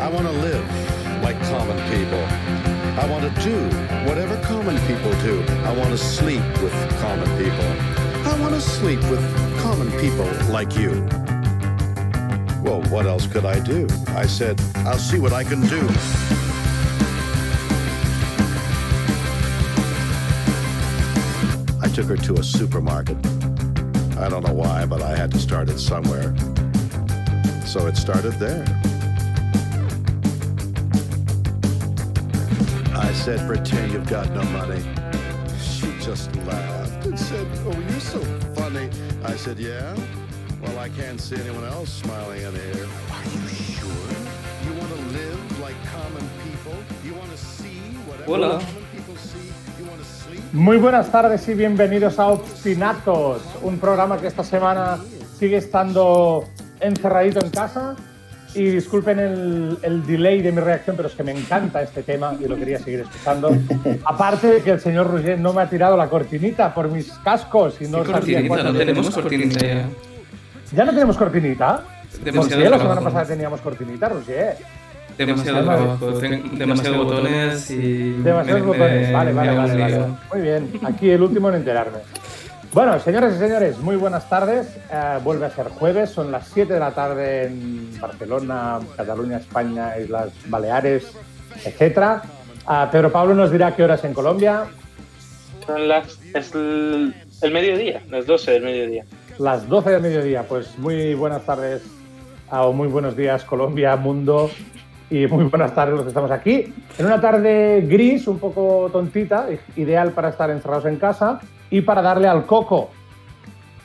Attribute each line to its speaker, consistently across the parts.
Speaker 1: I want to live like common people. I want to do whatever common people do. I want to sleep with common people. I want to sleep with common people like you. Well, what else could I do? I said, I'll see what I can do. I took her to a supermarket. I don't know why, but I had to start it somewhere. So it started there. I said, pretend you've got no money. She just laughed and said, oh, you're so funny. I said, yeah? Well, I can't see anyone else smiling in here. Are you sure? You want to live like common people? You want to see whatever
Speaker 2: Hola.
Speaker 1: common people see? You want to sleep?
Speaker 3: Muy buenas tardes y bienvenidos a Obstinatos, un programa que esta semana sigue estando encerradito en casa. Y disculpen el, el delay de mi reacción, pero es que me encanta este tema y lo quería seguir escuchando. Aparte de que el señor Roger no me ha tirado la cortinita por mis cascos y no
Speaker 2: ¿Qué
Speaker 3: sabía
Speaker 2: cortinita?
Speaker 3: cuándo
Speaker 2: No tenemos cortinita ya.
Speaker 3: ¿Ya no tenemos cortinita?
Speaker 2: Demasiado
Speaker 3: Roger, la semana pasada teníamos cortinita, Roger.
Speaker 2: Demasiado
Speaker 3: Demasiado-
Speaker 2: demasiados botones y.
Speaker 3: Demasiados
Speaker 2: me-
Speaker 3: botones.
Speaker 2: me-
Speaker 3: Vale, vale, vale, vale. Muy bien. Aquí el último en enterarme. Bueno, señores y señores, muy buenas tardes. Eh, vuelve a ser jueves, son las 7 de la tarde en Barcelona, Cataluña, España, Islas Baleares, etc. Pedro Pablo nos dirá qué horas en Colombia.
Speaker 4: Son las. Es el, el mediodía, las 12 del mediodía.
Speaker 3: Las 12 del mediodía. Pues muy buenas tardes ah, o muy buenos días, Colombia, mundo. Y muy buenas tardes los que estamos aquí. En una tarde gris, un poco tontita, ideal para estar encerrados en casa y para darle al coco.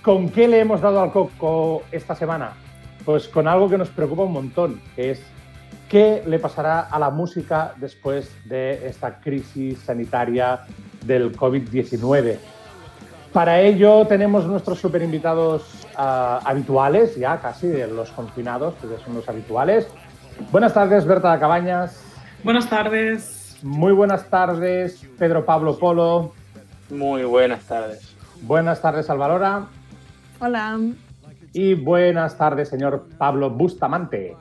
Speaker 3: ¿Con qué le hemos dado al coco esta semana? Pues con algo que nos preocupa un montón, que es qué le pasará a la música después de esta crisis sanitaria del COVID-19. Para ello tenemos nuestros super invitados ah, habituales, ya casi de los confinados, que ya son los habituales. Buenas tardes, Berta Cabañas.
Speaker 5: Buenas tardes.
Speaker 3: Muy buenas tardes, Pedro Pablo Polo.
Speaker 4: Muy buenas tardes.
Speaker 3: Buenas tardes, Alvalora.
Speaker 5: Hola.
Speaker 3: Y buenas tardes, señor Pablo Bustamante.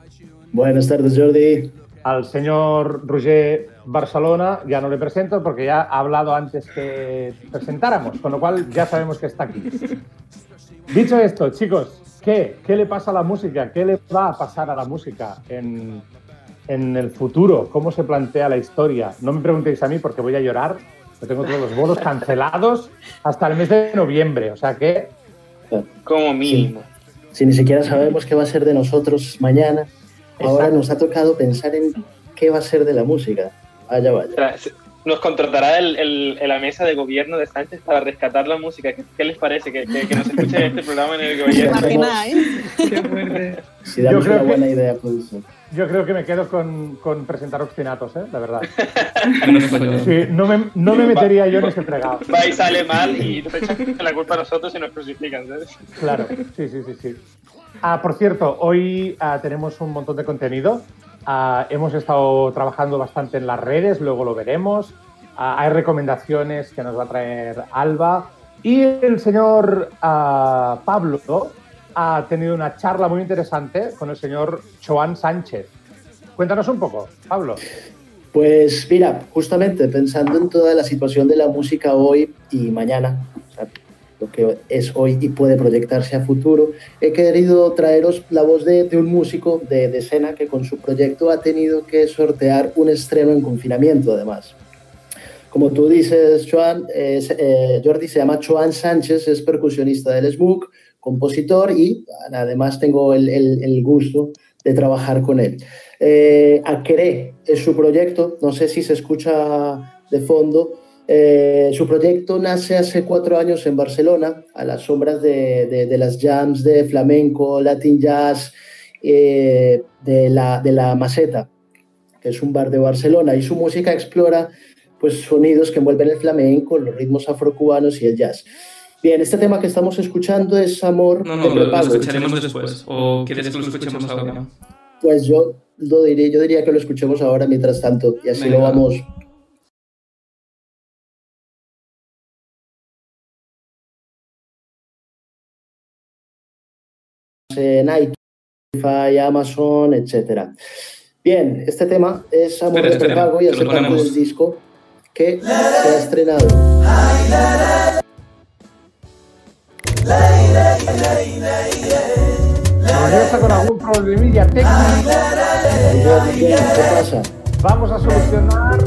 Speaker 6: Buenas tardes, Jordi.
Speaker 3: Al señor Roger Barcelona ya no le presento porque ya ha hablado antes que presentáramos, con lo cual ya sabemos que está aquí. Dicho esto, chicos, ¿qué? ¿Qué le pasa a la música? ¿Qué le va a pasar a la música en, en el futuro? ¿Cómo se plantea la historia? No me preguntéis a mí porque voy a llorar. Yo tengo todos los bolos cancelados hasta el mes de noviembre. O sea que
Speaker 4: Como mínimo.
Speaker 6: Si ni siquiera sabemos qué va a ser de nosotros mañana, ahora
Speaker 3: Exacto.
Speaker 6: nos ha tocado pensar en qué va a ser de la música. Vaya, vaya.
Speaker 4: Nos contratará el, el- la mesa de gobierno de Sánchez para rescatar la música. ¿Qué, qué les parece? Que, que, que nos escuchen este programa en el gobierno.
Speaker 6: imagináis?
Speaker 5: Qué fuerte.
Speaker 6: Si damos
Speaker 3: Yo creo
Speaker 6: una
Speaker 3: que-
Speaker 6: buena idea, pues
Speaker 3: yo creo que me quedo con, con presentar obstinatos, ¿eh? la verdad. Sí, no, me, no me metería yo en ese fregado.
Speaker 4: Va y sale mal y nos echan la culpa a nosotros y nos crucifican. ¿sabes?
Speaker 3: Claro, sí, sí, sí, sí. Ah, por cierto, hoy ah, tenemos un montón de contenido. Ah, hemos estado trabajando bastante en las redes, luego lo veremos. Ah, hay recomendaciones que nos va a traer Alba. Y el señor ah, Pablo ha tenido una charla muy interesante con el señor Joan Sánchez. Cuéntanos un poco, Pablo.
Speaker 6: Pues mira, justamente pensando en toda la situación de la música hoy y mañana, o sea, lo que es hoy y puede proyectarse a futuro, he querido traeros la voz de, de un músico de, de escena que con su proyecto ha tenido que sortear un estreno en confinamiento además. Como tú dices, Joan, es, eh, Jordi se llama Joan Sánchez, es percusionista del SMUC, compositor y además tengo el, el- el gusto de trabajar con él. Eh, es su proyecto, no sé si se escucha de fondo. Eh, su proyecto nace hace cuatro años en Barcelona, a las sombras de, de- de las jams de flamenco, latin jazz, eh, de, la, de la Maceta, que es un bar de Barcelona, y su música explora pues, sonidos que envuelven el flamenco, los ritmos afrocubanos y el jazz. Bien, este tema que estamos escuchando es Amor
Speaker 2: No,
Speaker 6: de
Speaker 2: no, lo, lo escucharemos después. ¿O quieres que lo escuchemos ahora?
Speaker 6: Pues yo lo diría, yo diría que lo escuchemos ahora mientras tanto y así
Speaker 2: Venga.
Speaker 6: lo vamos. En iTunes, Spotify, Amazon, etcétera. Bien, este tema es Amor
Speaker 2: Espera,
Speaker 6: de Prepago y
Speaker 2: ponemos.
Speaker 6: del disco que se ha estrenado.
Speaker 3: Nos está con algún problemilla técnico.
Speaker 6: ¿Qué pasa?
Speaker 3: Vamos a solucionar.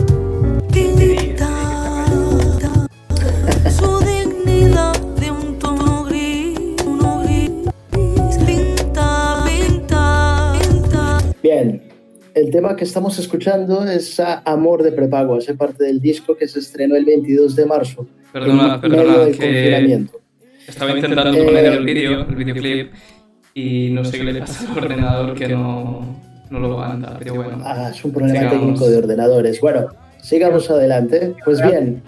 Speaker 7: Su dignidad de un tono gris. Pinta, pinta, pinta.
Speaker 6: Bien, el tema que estamos escuchando es Amor de Prepago, hace parte del disco que se estrenó el 22 de marzo,
Speaker 2: Perdona,
Speaker 6: en medio
Speaker 2: perdona,
Speaker 6: del
Speaker 2: que
Speaker 6: confinamiento.
Speaker 2: Estaba intentando
Speaker 6: Eh,
Speaker 2: poner el vídeo, el videoclip, y no sé qué le pasa al ordenador que no, no lo aguanta, pero bueno.
Speaker 6: Ah, es un problema
Speaker 2: Sigamos.
Speaker 6: técnico de ordenadores. Bueno, sigamos adelante. Pues bien,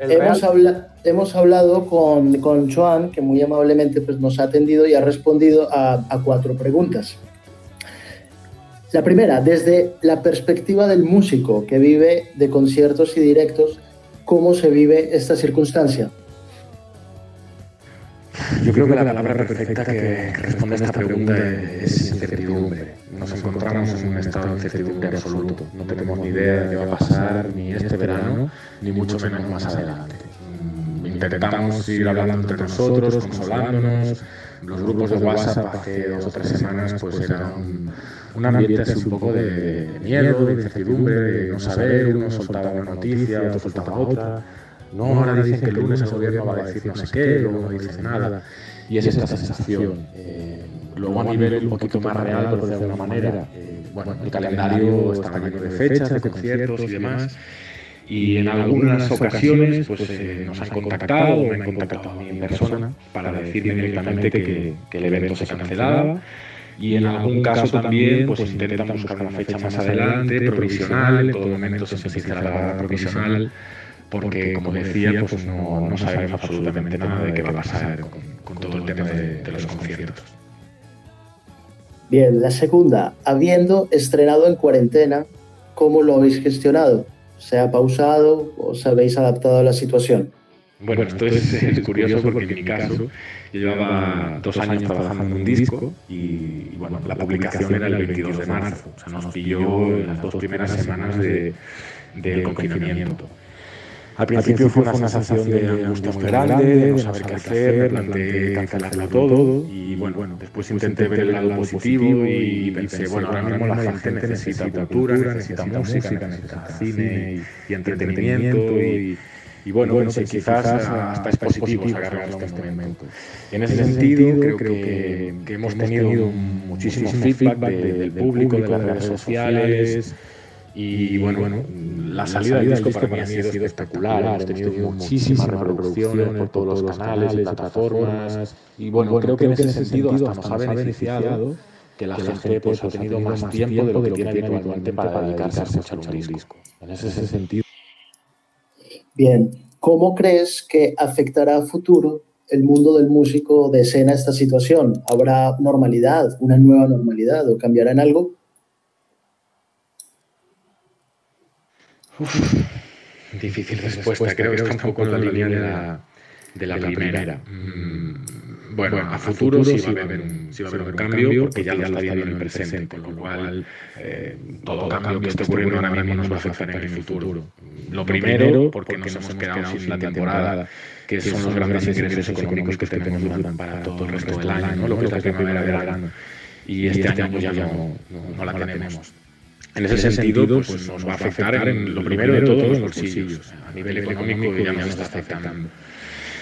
Speaker 6: hemos, habla- hemos hablado con, con Joan, que muy amablemente pues, nos ha atendido y ha respondido a, a cuatro preguntas. La primera, desde la perspectiva del músico que vive de conciertos y directos, ¿cómo se vive esta circunstancia?
Speaker 8: Yo creo que la palabra perfecta que responde a esta pregunta es incertidumbre. Nos encontramos en un estado de incertidumbre absoluto. No tenemos ni idea de qué va a pasar ni este verano, ni mucho menos más adelante. Mm, Intentamos ir hablando entre nosotros, consolándonos. Los grupos de WhatsApp hace dos o tres semanas pues era un, un ambiente así un poco de miedo, de incertidumbre, de no saber, uno soltaba una noticia, otro soltaba otra. No, ahora dicen que el lunes el gobierno va a decir no sé qué, luego no dice nada. Y es esta sensación. Eh, luego a nivel un poquito más real, por decirlo de alguna manera, eh, bueno, el calendario está lleno de fechas, de conciertos y demás. Y en algunas ocasiones pues, eh, nos han contactado, me han contactado a mí en persona, para decirme directamente que, que el evento se cancelaba. Y en algún caso también pues intentan buscar una fecha más adelante, provisional, en todo momento se especifica la provisional, porque como decía, pues no, no sabemos absolutamente nada de qué va a pasar con, con todo el tema de, de los conciertos.
Speaker 6: Bien, la segunda, habiendo estrenado en cuarentena, ¿cómo lo habéis gestionado? ¿Se ha pausado o os habéis adaptado a la situación?
Speaker 8: Bueno, esto es, es curioso porque en mi caso yo llevaba dos años trabajando en un disco y, y, bueno, la publicación era el 22 de marzo, o sea, nos pilló en las dos primeras semanas de, del confinamiento. Al principio fue una sensación de angustia muy grande, de no saber qué hacer, planteé cancelarlo todo y bueno, bueno, después intenté ver el lado positivo y pensé, bueno, ahora mismo la gente necesita cultura, necesita música, necesita cine y, entretenimiento y, y bueno, bueno sí, quizás hasta es positivo sacarlo en este momento. En ese sentido, creo que, que hemos tenido muchísimo feedback de, del público, de las redes sociales. Y bueno, bueno, la salida del disco para mí ha sido espectacular. Hemos tenido muchísimas reproducciones por todos los canales, plataformas. Y bueno, creo que en ese sentido hasta nos ha beneficiado que la gente pues, ha tenido más tiempo de lo que tiene habitualmente para dedicarse a escuchar un disco. En ese sentido.
Speaker 6: Bien, ¿cómo crees que afectará a futuro el mundo del músico de escena esta situación? ¿Habrá normalidad, una nueva normalidad o cambiará en algo?
Speaker 8: Uf, difícil respuesta, creo que está un poco en la línea de la, de la primera. Mm, bueno, a futuro sí va a haber un, sí va a haber un cambio, porque ya lo está viendo en el presente, con lo cual eh, todo cambio que esté ocurriendo ahora mismo nos va a afectar en el futuro. Lo primero, porque nos hemos quedado sin la temporada, que son los grandes ingresos económicos que tenemos durante, para todo el resto del año, ¿no? lo que es la primavera-verano. Y este año pues ya no, no, no la tenemos. En ese, ese sentido, pues, pues nos va a afectar en lo primero de todo en los bolsillos. A nivel económico ya nos está afectando.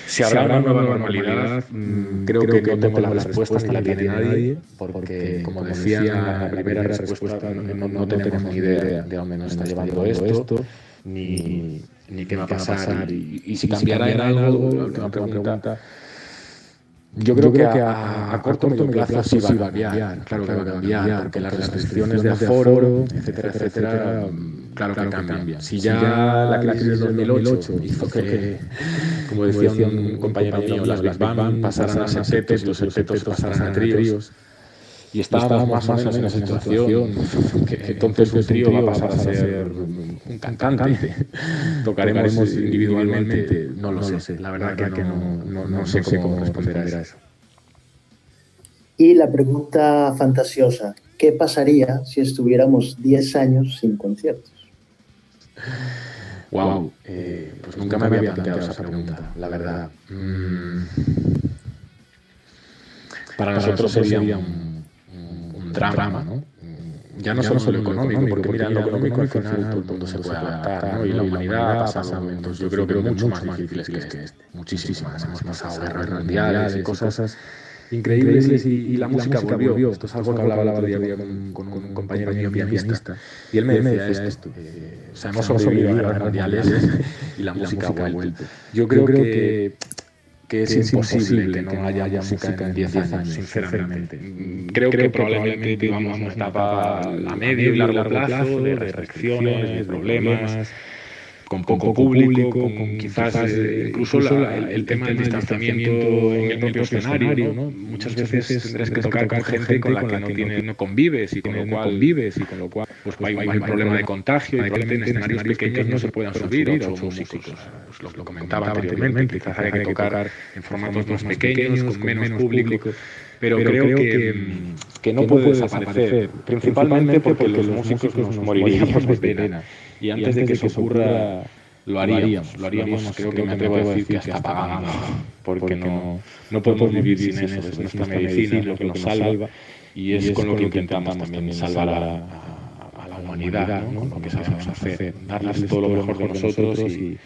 Speaker 8: Si habrá una nueva normalidad, mmm, creo, creo que no tengo la respuesta ni la tiene nadie, porque, como decía en la primera respuesta, no, no, no tenemos ni idea de dónde nos está llevando esto, ni, ni qué va a pasar. Y, y si cambiará en algo, la última pregunta, yo creo, que a, a corto o medio plazo sí va a cambiar, claro que va a cambiar, porque las restricciones de aforo, etcétera, etcétera, claro que cambian. Si ya la crisis del 2008 hizo que, como decía un compañero mío, las Big Bang pasaran a septetos los septetos pasaran a tríos, y estábamos más o menos en esa situación, que entonces un trío va a pasar a ser un cantante. Tocaremos individualmente, no lo sé, la verdad que no, no, no sé cómo responder a eso.
Speaker 6: Y la pregunta fantasiosa, ¿qué pasaría si estuviéramos 10 años sin conciertos?
Speaker 8: Wow, eh, pues nunca me había planteado esa pregunta, la verdad. Mm. Para nosotros sería un, un- un drama, ¿no? Ya no solo lo económico, porque mira, lo económico al final todo el mundo se puede adaptar, ¿no? Y la humanidad ha pasado momentos, yo creo que mucho más difíciles que este, muchísimas. Hemos pasado guerras mundiales y cosas increíbles y, y la música volvió. Esto es algo que hablaba el otro día con, con un compañero mío pianista y él me decía esto. eh, o sea, hemos sobrevivido a guerras mundiales y la música ha vuelto. Yo creo que que es, imposible que no haya, música en 10 años, sinceramente. Creo, que probablemente vivamos una etapa a medio y largo plazo de restricciones, de problemas, con poco público, con, quizás eh, incluso la- el, el tema del distanciamiento en el propio escenario. ¿no? Muchas veces tendrás que tocar con gente con la que no, tiene, no convives y con lo cual convives y con lo cual pues hay, hay un problema de contagio y probablemente en escenarios pequeños no se puedan subir ocho músicos. Pues lo, lo comentaba anteriormente, quizás hay que tocar en formatos más pequeños, con menos público. Pero creo que, que no puede desaparecer, principalmente porque los músicos nos moriríamos de pena. Y antes de que eso ocurra, lo haríamos. Lo haríamos, creo que me atrevo a decir que hasta pagando, porque no, no podemos vivir sin eso. Es nuestra medicina, lo que nos salva y es con lo que intentamos también salvar a, a- a la humanidad, ¿no? con lo que sabemos hacer, darles todo lo mejor de nosotros y,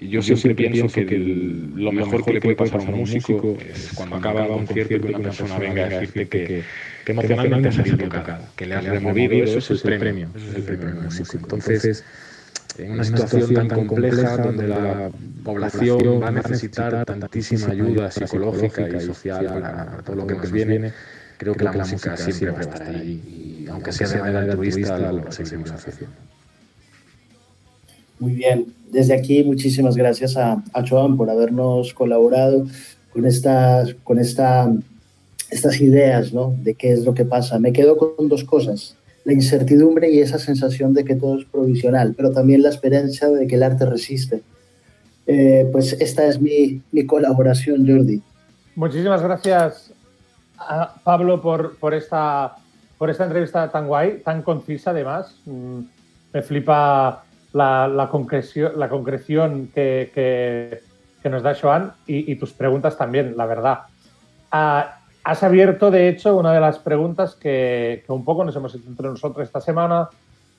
Speaker 8: y yo siempre pienso que el- lo mejor que le puede pasar a un músico es cuando acaba un concierto y que una persona venga a decirte que, que emocionalmente se ha sido tocada, que le has removido, eso es el premio, eso es el premio del músico. Entonces, en una situación tan compleja donde la población va a necesitar tantísima ayuda psicológica y social para, para todo lo que nos viene, creo que la música siempre va a estar ahí. Y aunque sea de manera altruista, lo seguiremos haciendo.
Speaker 6: Muy bien, desde aquí muchísimas gracias a, a Joan por habernos colaborado con, estas, con esta, estas ideas ¿no? de qué es lo que pasa. Me quedo con dos cosas, la incertidumbre y esa sensación de que todo es provisional, pero también la esperanza de que el arte resiste. Eh, pues esta es mi, mi colaboración, Jordi.
Speaker 3: Muchísimas gracias, a Pablo, por, por, esta, por esta entrevista tan guay, tan concisa además. Mm, Me flipa la, la concreción, la concreción que, que- que nos da Joan y, y tus preguntas también, la verdad. Ah, has abierto, de hecho, una de las preguntas que, un poco nos hemos hecho entre nosotros esta semana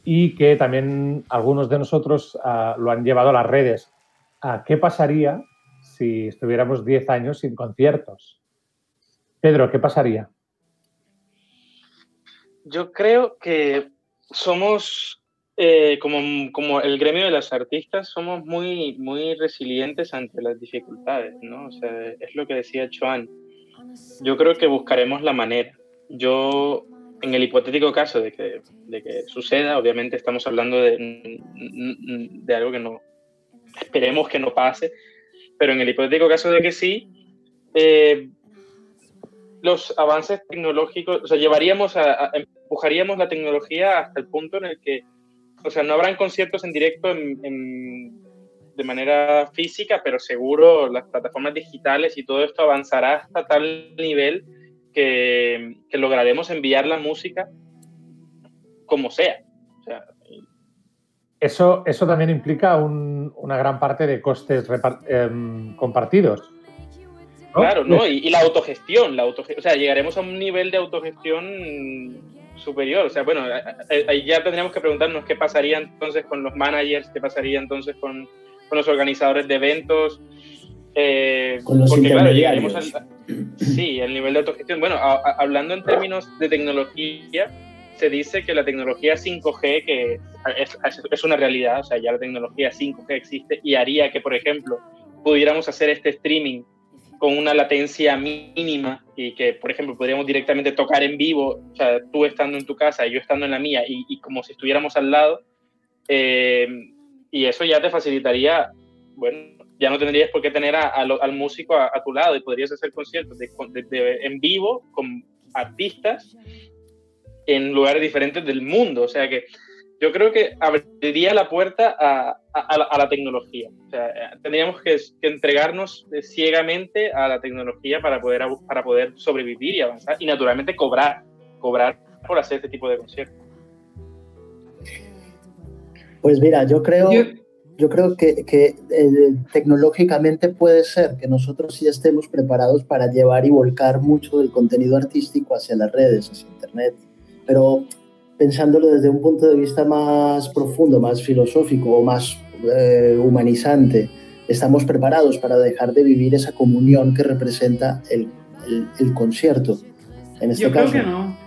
Speaker 3: y que también algunos de nosotros ah, lo han llevado a las redes. Ah, ¿Qué pasaría si estuviéramos 10 años sin conciertos? Pedro, ¿qué pasaría?
Speaker 4: Yo creo que somos, eh, como, como el gremio de las artistas, somos muy, muy resilientes ante las dificultades, ¿no? O sea, es lo que decía Joan. Yo creo que buscaremos la manera. Yo, en el hipotético caso de que, de que suceda, obviamente estamos hablando de, de algo que no, esperemos que no pase, pero en el hipotético caso de que sí, eh, los avances tecnológicos, o sea, llevaríamos a, empujaríamos la tecnología hasta el punto en el que, o sea, no habrán conciertos en directo en- de manera física, pero seguro las plataformas digitales y todo esto avanzará hasta tal nivel que, que lograremos enviar la música como sea. O sea,
Speaker 3: Eso, eso también implica un- una gran parte de costes em, compartidos. ¿no?
Speaker 4: Claro, ¿no? Y, y la autogestión, la autoge- o sea, llegaremos a un nivel de autogestión superior. O sea, bueno, ahí ya tendríamos que preguntarnos qué pasaría entonces con los managers, qué pasaría entonces con, con los organizadores de eventos. Eh,
Speaker 6: Con los
Speaker 4: porque, claro, llegaremos al, sí, el nivel de autogestión. Bueno, a- a- hablando en términos de tecnología, se dice que la tecnología 5G, que es, es- es una realidad, o sea, ya la tecnología 5G existe y haría que, por ejemplo, pudiéramos hacer este streaming con una latencia mínima y que, por ejemplo, podríamos directamente tocar en vivo, o sea, tú estando en tu casa y yo estando en la mía y, y como si estuviéramos al lado, eh, y eso ya te facilitaría, bueno, ya no tendrías por qué tener al músico a, tu lado y podrías hacer conciertos de- en vivo con artistas en lugares diferentes del mundo, o sea que yo creo que abriría la puerta a, la, tecnología. O sea, eh, tendríamos que, que entregarnos eh, ciegamente a la tecnología para poder, para poder sobrevivir y avanzar y naturalmente cobrar, cobrar por hacer este tipo de conciertos.
Speaker 6: Pues mira, yo creo,
Speaker 5: Yo-
Speaker 6: yo creo que, que, eh, tecnológicamente puede ser que nosotros sí estemos preparados para llevar y volcar mucho del contenido artístico hacia las redes, hacia Internet. Pero pensándolo desde un punto de vista más profundo, más filosófico o más eh, humanizante, estamos preparados para dejar de vivir esa comunión que representa el, el- el concierto. En este
Speaker 5: Yo creo que no.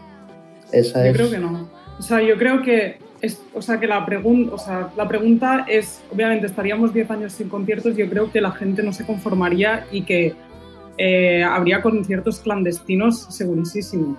Speaker 6: esa
Speaker 5: Yo
Speaker 6: es-
Speaker 5: creo que no. O sea, yo creo que, es, o sea, que la, pregun o sea, la pregunta es, obviamente estaríamos 10 años sin conciertos, yo creo que la gente no se conformaría y que eh, habría conciertos clandestinos segurísimo.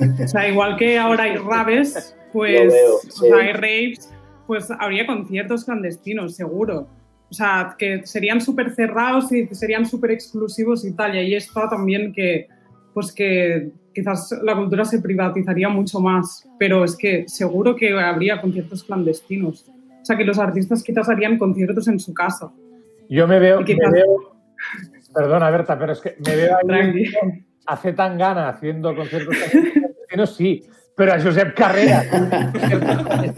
Speaker 5: O sea, igual que ahora hay raves, pues, o sea, hay raves, pues habría conciertos clandestinos, seguro. O sea, que serían súper cerrados y serían súper exclusivos y tal. Y ahí está también que, pues que quizás la cultura se privatizaría mucho más, pero es que seguro que habría conciertos clandestinos. O sea, que los artistas quizás harían conciertos en su casa.
Speaker 3: Yo me veo, me perdona Berta, pero es que me veo ahí
Speaker 5: Tranqui.
Speaker 3: a Z Tangana haciendo conciertos clandestinos, sí, pero a Josep Carrera.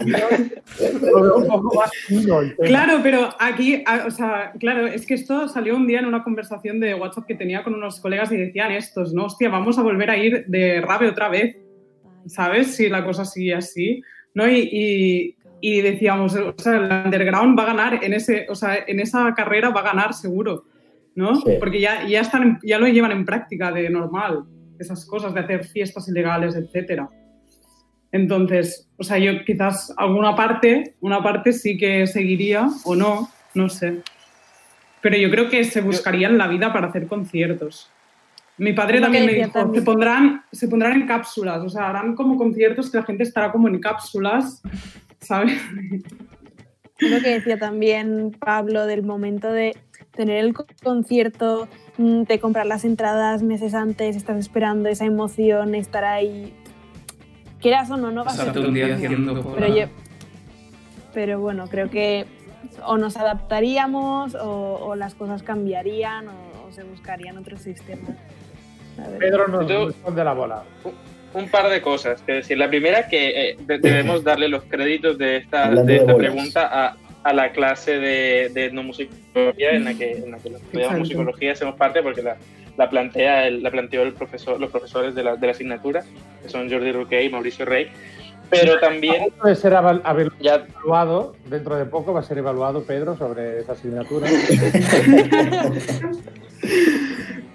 Speaker 3: lo veo un poco más fino el tema.
Speaker 5: Claro, pero aquí, o sea, claro, es que esto salió un día en una conversación de WhatsApp que tenía con unos colegas y decían estos, ¿no? Hostia, vamos a volver a ir de rave otra vez, ¿sabes? Si la cosa sigue así, ¿no? Y, y- y decíamos, o sea, el underground va a ganar en ese, o sea, en esa carrera va a ganar seguro, ¿no?
Speaker 6: Sí.
Speaker 5: Porque ya, ya están, ya lo llevan en práctica de normal, esas cosas, de hacer fiestas ilegales, etcétera. Entonces, o sea, yo quizás alguna parte, una parte sí que seguiría o no, no sé. Pero yo creo que se buscarían la vida para hacer conciertos. Mi padre también me dijo,
Speaker 9: también.
Speaker 5: se pondrán, se pondrán en cápsulas, o sea, harán como conciertos que la gente estará como en cápsulas, ¿sabes?
Speaker 9: Es lo que decía también Pablo del momento de tener el co- concierto, mm, de comprar las entradas meses antes, estás esperando esa emoción, estar ahí. Quieras o no, no va a ser
Speaker 2: un día haciendo cola.
Speaker 9: Pero, yo, pero bueno, creo que o nos adaptaríamos o, o las cosas cambiarían o, o se buscarían otros sistemas.
Speaker 3: Pedro nos responde la bola.
Speaker 4: Un par de cosas que decir. La primera que eh, de- debemos darle los créditos de esta, de
Speaker 6: de
Speaker 4: esta
Speaker 6: bolas.
Speaker 4: pregunta a, a la clase de, de etnomusicología en la que, en la que
Speaker 5: Exacto.
Speaker 4: musicología hacemos parte porque la, la plantea el, la planteó el profesor, los profesores de la, de la asignatura, que son Jordi Roque y Mauricio Rey. Pero también
Speaker 3: Puede ser
Speaker 4: ya
Speaker 3: evaluado, dentro de poco va a ser evaluado Pedro sobre esa asignatura.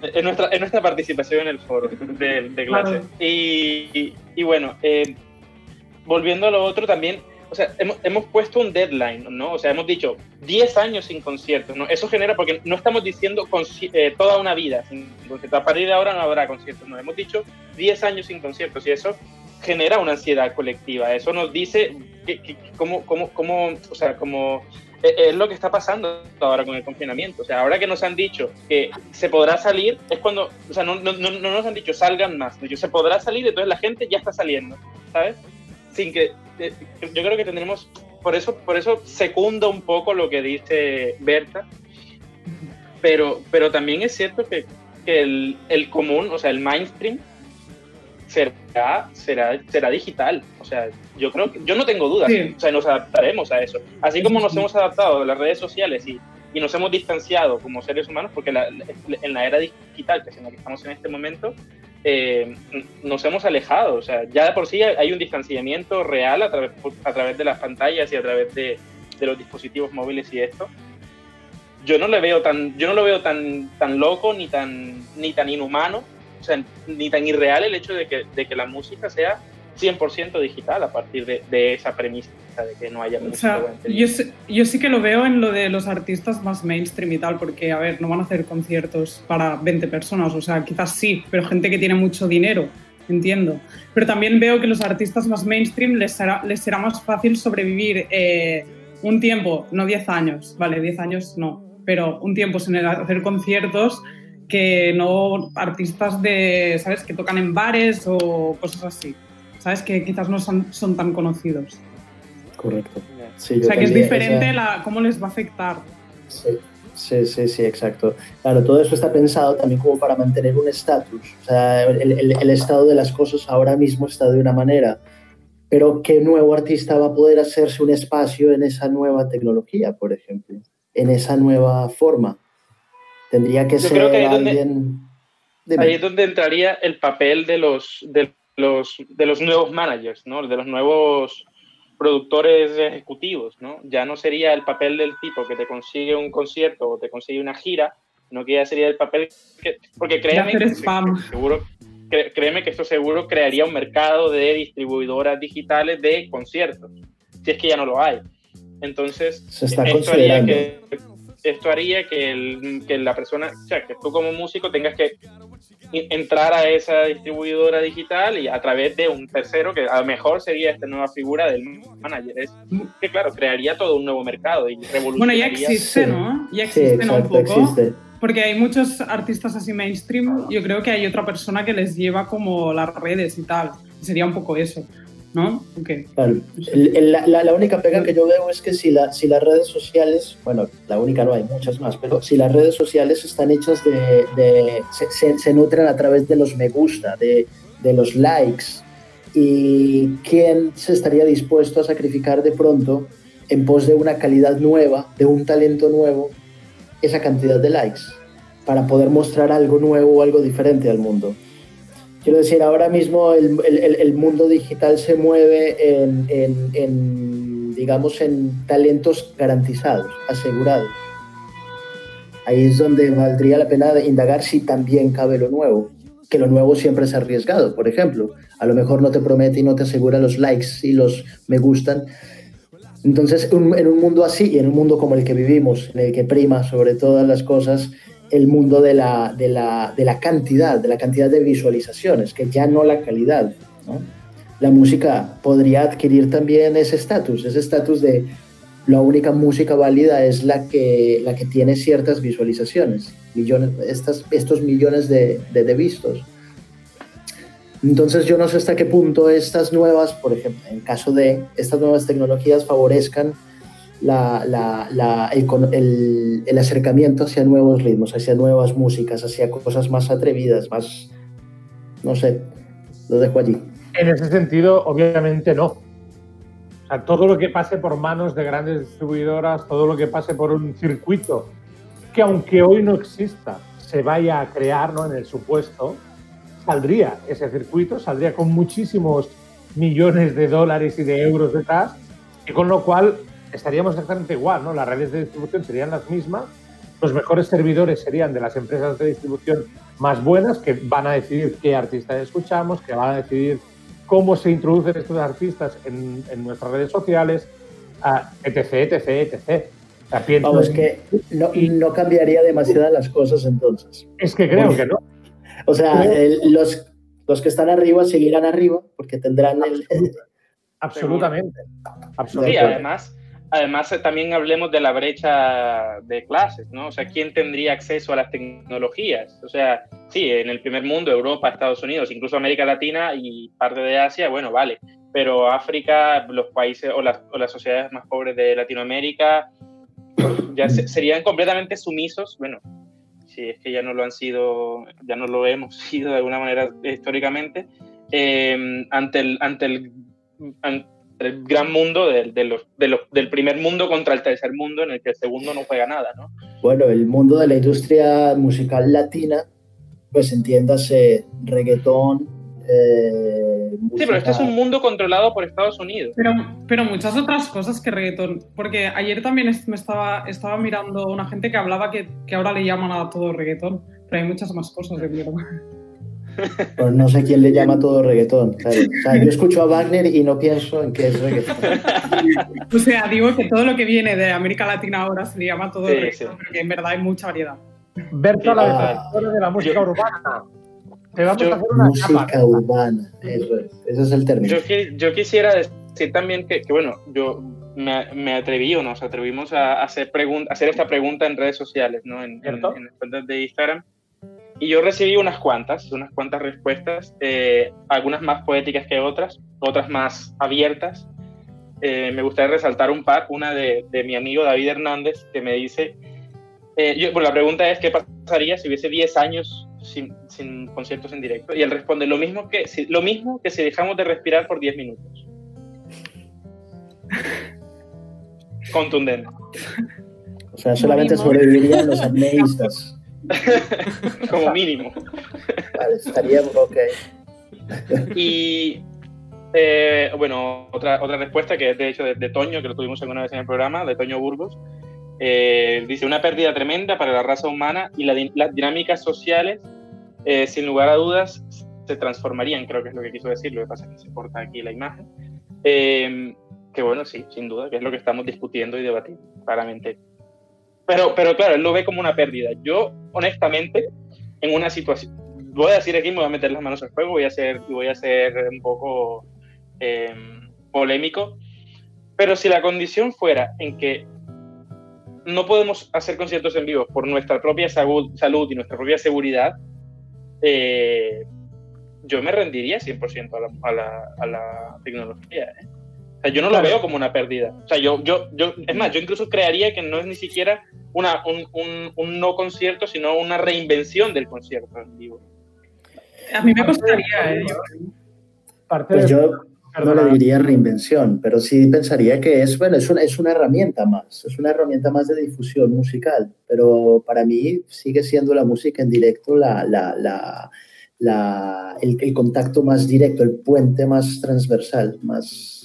Speaker 4: en nuestra, en nuestra participación en el foro de, de clase.
Speaker 5: Claro.
Speaker 4: Y, y- y bueno, eh, volviendo a lo otro también, o sea, hemos, hemos puesto un deadline, ¿no? O sea, hemos dicho 10 años sin conciertos, ¿no? Eso genera, porque no estamos diciendo eh, toda una vida sin conciertos. A partir de ahora no habrá conciertos, no. Hemos dicho 10 años sin conciertos y eso genera una ansiedad colectiva. Eso nos dice que, cómo, cómo, cómo, o sea, cómo eh, es lo que está pasando ahora con el confinamiento. O sea, ahora que nos han dicho que se podrá salir, es cuando, o sea, no, no, no, no nos han dicho salgan más. Se podrá salir, entonces la gente ya está saliendo, ¿sabes? Sin que, eh, yo creo que tendremos, por eso, por eso secundo un poco lo que dice Berta, pero, pero también es cierto que, que el, el común, o sea, el mainstream, será, será, será digital. O sea, yo creo que, yo no tengo dudas,
Speaker 5: Sí.
Speaker 4: o sea, nos adaptaremos a eso. Así como nos hemos adaptado a las redes sociales y, y nos hemos distanciado como seres humanos, porque la- en la era digital, que es en la que estamos en este momento, eh, nos hemos alejado. O sea, ya de por sí hay un distanciamiento real a través, a través de las pantallas y a través de, de los dispositivos móviles y esto. Yo no le veo tan, yo no lo veo tan, tan loco ni tan, ni tan inhumano, o sea, ni tan irreal el hecho de que, de que la música sea 100% digital a partir de, de esa premisa de que no haya
Speaker 5: O sea, yo, sí- yo sí que lo veo en lo de los artistas más mainstream y tal, porque, a ver, no van a hacer conciertos para 20 personas, o sea, quizás sí, pero gente que tiene mucho dinero, entiendo. Pero también veo que los artistas más mainstream les será, les será más fácil sobrevivir eh, un tiempo, no 10 años, vale, 10 años no, pero un tiempo sin hacer conciertos que no artistas de, ¿sabes?, que tocan en bares o cosas así, ¿sabes?, que quizás no son, son tan conocidos.
Speaker 6: Correcto. Sí,
Speaker 5: O sea, que es diferente la, cómo les va a afectar.
Speaker 6: sí. Sí, sí, sí, exacto. Claro, todo eso está pensado también como para mantener un estatus. O sea, el, el- el estado de las cosas ahora mismo está de una manera, pero ¿qué nuevo artista va a poder hacerse un espacio en esa nueva tecnología, por ejemplo? En esa nueva forma. Tendría que
Speaker 4: Yo
Speaker 6: ser
Speaker 4: creo que ahí es donde-
Speaker 6: alguien... Dime.
Speaker 4: Ahí es donde entraría el papel de los, de los, de los nuevos managers, ¿no? De los nuevos productores ejecutivos, ¿no? Ya no sería el papel del tipo que te consigue un concierto o te consigue una gira, no que ya sería el papel que... Porque créeme, que-
Speaker 5: spam.
Speaker 4: seguro, créeme que esto seguro crearía un mercado de distribuidoras digitales de conciertos, si es que ya no lo hay. Entonces,
Speaker 6: Se está
Speaker 4: esto haría que esto haría que, el- que la persona, o sea, que tú como músico tengas que entrar a esa distribuidora digital y a través de un tercero que a lo mejor sería esta nueva figura del manager. Es que claro, crearía todo un nuevo mercado y
Speaker 5: Bueno,
Speaker 4: revolucionaría.
Speaker 5: ya existe,
Speaker 6: Sí.
Speaker 5: ¿no? Ya existe. Un poco.
Speaker 6: existe.
Speaker 5: Porque hay muchos artistas así mainstream, yo creo que hay otra persona que les lleva como las redes y tal. Sería un poco eso, ¿no? Ok.
Speaker 6: Claro. El- el- la, la- la única pega que yo veo es que si, la, si las redes sociales, bueno, la única no hay muchas más, pero si las redes sociales están hechas de, de- se, se- se nutren a través de los me gusta, de, de los likes, y quién se estaría dispuesto a sacrificar de pronto en pos de una calidad nueva, de un talento nuevo, esa cantidad de likes, para poder mostrar algo nuevo o algo diferente al mundo. Quiero decir, ahora mismo el, el- el- mundo digital se mueve en, en- en, digamos, en talentos garantizados, asegurados. Ahí es donde valdría la pena indagar si también cabe lo nuevo, que lo nuevo siempre es arriesgado, por ejemplo. A lo mejor no te promete y no te asegura los likes y los me gustan. Entonces, un- en un mundo así y en un mundo como el que vivimos, en el que prima sobre todas las cosas el mundo de la, de la, de la cantidad, de la cantidad de visualizaciones, que ya no la calidad. La música podría adquirir también ese estatus, ese estatus de la única música válida es la que, la que tiene ciertas visualizaciones, millones, estas, estos millones de, de, de vistos. Entonces yo no sé hasta qué punto estas nuevas, por ejemplo, en caso de estas nuevas tecnologías favorezcan la, la, la- el, el- el acercamiento hacia nuevos ritmos, hacia nuevas músicas, hacia cosas más atrevidas, más, no sé, lo dejo allí.
Speaker 3: En ese sentido, obviamente no. O sea, todo lo que pase por manos de grandes distribuidoras, todo lo que pase por un circuito que aunque hoy no exista, se vaya a crear ¿no? en el supuesto, saldría ese circuito, saldría con muchísimos millones de dólares y de euros detrás, y con lo cual estaríamos exactamente igual, ¿no? Las redes de distribución serían las mismas, los mejores servidores serían de las empresas de distribución más buenas, que van a decidir qué artistas escuchamos, que van a decidir cómo se introducen estos artistas en, en nuestras redes sociales, ah, etc, etc, etc. O sea, pienso
Speaker 6: Vamos, que no, no cambiaría demasiadas las cosas entonces.
Speaker 3: Es que creo que no.
Speaker 6: O sea, el- los, los que están arriba seguirán arriba porque tendrán el...
Speaker 3: Absolutamente.
Speaker 4: Sí,
Speaker 3: Absolutamente.
Speaker 4: además, además eh, también hablemos de la brecha de clases, ¿no? O sea, ¿quién tendría acceso a las tecnologías? O sea, sí, en el primer mundo, Europa, Estados Unidos, incluso América Latina y parte de Asia, bueno, vale, pero África, los países o las, o las sociedades más pobres de Latinoamérica ya se- serían completamente sumisos, bueno, si es que ya no lo han sido, ya no lo hemos sido de alguna manera históricamente, eh, ante el, ante el ante el gran mundo del, de los, de los- del primer mundo contra el tercer mundo en el que el segundo no juega nada, ¿no?
Speaker 6: Bueno, el mundo de la industria musical latina, pues entiéndase reggaetón, eh,
Speaker 4: Sí, pero este es un mundo controlado por Estados Unidos.
Speaker 5: Pero, pero muchas otras cosas que reggaetón. Porque ayer también me estaba, estaba mirando una gente que hablaba que, que ahora le llaman a todo reggaetón. Pero hay muchas más cosas de mierda.
Speaker 6: Pues no sé quién le llama todo reggaetón. claro. O sea, yo escucho a Wagner y no pienso en qué es reggaetón.
Speaker 5: O sea, digo que todo lo que viene de América Latina ahora se le llama todo
Speaker 4: Sí,
Speaker 5: reggaetón,
Speaker 4: sí.
Speaker 5: porque en verdad hay mucha variedad.
Speaker 3: Berta, la
Speaker 6: Ah.
Speaker 3: de la música
Speaker 4: Yo-
Speaker 3: urbana. Te vamos
Speaker 4: yo-
Speaker 3: a hacer una
Speaker 6: Música
Speaker 3: capa.
Speaker 6: urbana, eso es, ese es el término.
Speaker 4: Yo, qui- yo quisiera decir también que, que, bueno, yo me, me atreví o nos atrevimos a hacer, hacer esta pregunta en redes sociales, ¿no? En, en las cuentas de Instagram. Y yo recibí unas cuantas, unas cuantas respuestas, eh, algunas más poéticas que otras, otras más abiertas. Eh, me gustaría resaltar un par, una de, de mi amigo David Hernández, que me dice eh, yo- bueno, la pregunta es, ¿qué pasaría si hubiese 10 años sin, sin conciertos en directo? Y él responde, lo mismo, que si, lo mismo que si dejamos de respirar por 10 minutos. Contundente.
Speaker 6: O sea, solamente sobrevivirían los apneístas.
Speaker 4: Como mínimo.
Speaker 6: Vale, estaría ok.
Speaker 4: Y eh, bueno, otra, otra respuesta que es de hecho de, de Toño, que lo tuvimos alguna vez en el programa, de Toño Burgos. Eh, dice una pérdida tremenda para la raza humana y la di- las dinámicas sociales, eh, sin lugar a dudas, se transformarían, creo que es lo que quiso decir, lo que pasa es que se corta aquí la imagen. Eh, que bueno, sí, sin duda, que es lo que estamos discutiendo y debatiendo, claramente. Pero, pero claro, él lo ve como una pérdida. Yo, honestamente, en una situación, voy a decir aquí, me voy a meter las manos al fuego, voy a ser, voy a ser un poco eh, polémico, pero si la condición fuera en que no podemos hacer conciertos en vivo por nuestra propia salud, salud y nuestra propia seguridad, eh, yo me rendiría 100% a la, a la, a la tecnología. ¿eh? O sea, yo no lo
Speaker 3: Claro.
Speaker 4: veo como una pérdida. O sea, yo, yo, yo, es más, yo incluso crearía que no es ni siquiera una, un, un, un no concierto, sino una reinvención del concierto en vivo.
Speaker 5: A mí me costaría, ¿eh?
Speaker 3: Parte
Speaker 6: Pues
Speaker 3: de-
Speaker 6: yo no le diría reinvención, pero sí pensaría que es, bueno, es una, es una herramienta más, es una herramienta más de difusión musical, pero para mí sigue siendo la música en directo la, la, la, la- el, el contacto más directo, el puente más transversal, más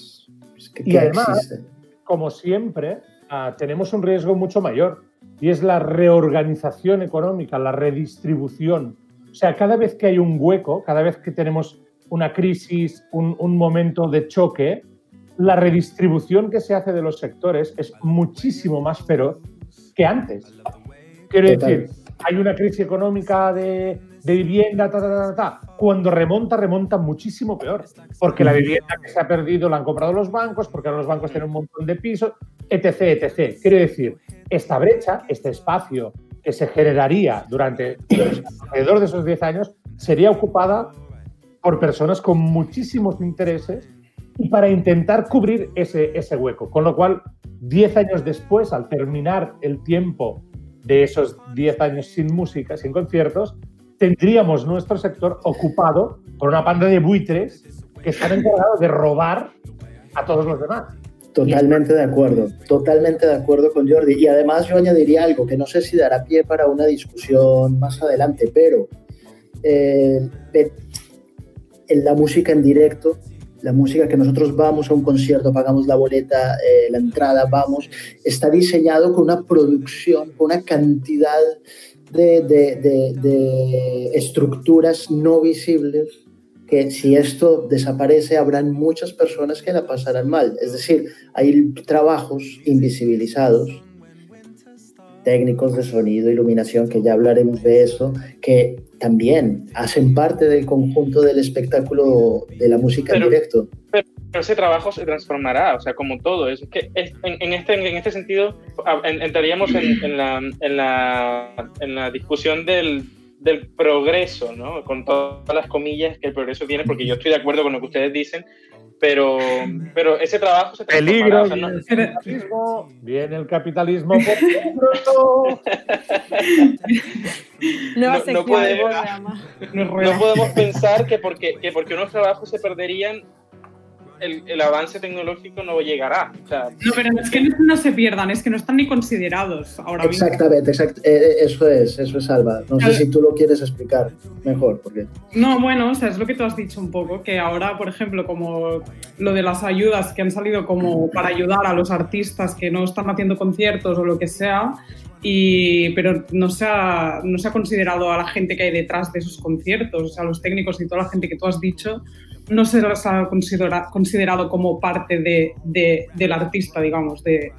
Speaker 6: que,
Speaker 3: Y
Speaker 6: que
Speaker 3: además-
Speaker 6: existe.
Speaker 3: como siempre, ah, tenemos un riesgo mucho mayor y es la reorganización económica, la redistribución. O sea, cada vez que hay un hueco, cada vez que tenemos una crisis, un, un momento de choque, la redistribución que se hace de los sectores es muchísimo más feroz que antes. Quiero
Speaker 6: Total.
Speaker 3: decir, hay una crisis económica de, de vivienda, ta, ta, ta, ta, cuando remonta, remonta muchísimo peor, porque la vivienda que se ha perdido la han comprado los bancos, porque ahora los bancos tienen un montón de pisos, etc, etc. Quiero decir, esta brecha, este espacio que se generaría durante alrededor de esos 10 años, sería ocupada por personas con muchísimos intereses y para intentar cubrir ese, ese hueco. Con lo cual, 10 años después, al terminar el tiempo de esos 10 años sin música, sin conciertos, tendríamos nuestro sector ocupado por una panda de buitres que están encargados de robar a todos los demás.
Speaker 6: Totalmente de acuerdo, totalmente de acuerdo con Jordi. Y además yo añadiría algo que no sé si dará pie para una discusión más adelante, pero eh, de- en la música en directo, la música que nosotros vamos a un concierto, pagamos la boleta, eh, la entrada, vamos, está diseñado con una producción, con una cantidad de, de- de- de estructuras no visibles que si esto desaparece habrán muchas personas que la pasarán mal. Es decir, hay trabajos invisibilizados, técnicos de sonido, iluminación, que ya hablaremos de eso, que también hacen parte del conjunto del espectáculo de la música
Speaker 4: Pero-
Speaker 6: en directo.
Speaker 4: pero ese trabajo se transformará, o sea, como todo. Es que es- en, en este, en este sentido entraríamos en, en la, en, la, en la discusión del, del progreso, ¿no? Con todas las comillas que el progreso tiene, porque yo estoy de acuerdo con lo que ustedes dicen, pero, pero ese trabajo se transformará.
Speaker 3: Peligro,
Speaker 4: o sea, no-
Speaker 3: viene el capitalismo, viene el capitalismo por
Speaker 4: No- no
Speaker 9: programa.
Speaker 5: No
Speaker 4: podemos pensar que porque, que porque unos trabajos se perderían, el, el avance tecnológico no llegará. O sea,
Speaker 5: No, pero es que no, se pierdan, es que no están ni considerados ahora mismo.
Speaker 6: Exactamente, exact- eh, eh, eso es, eso es Alba. No sé si tú lo quieres explicar mejor, porque
Speaker 5: No, bueno, o sea, es lo que tú has dicho un poco, que ahora, por ejemplo, como lo de las ayudas que han salido como para ayudar a los artistas que no están haciendo conciertos o lo que sea, y, pero no se, ha, no se ha considerado a la gente que hay detrás de esos conciertos, o sea, los técnicos y toda la gente que tú has dicho, no se les ha considera- considerado como parte de, de- del artista, digamos, de,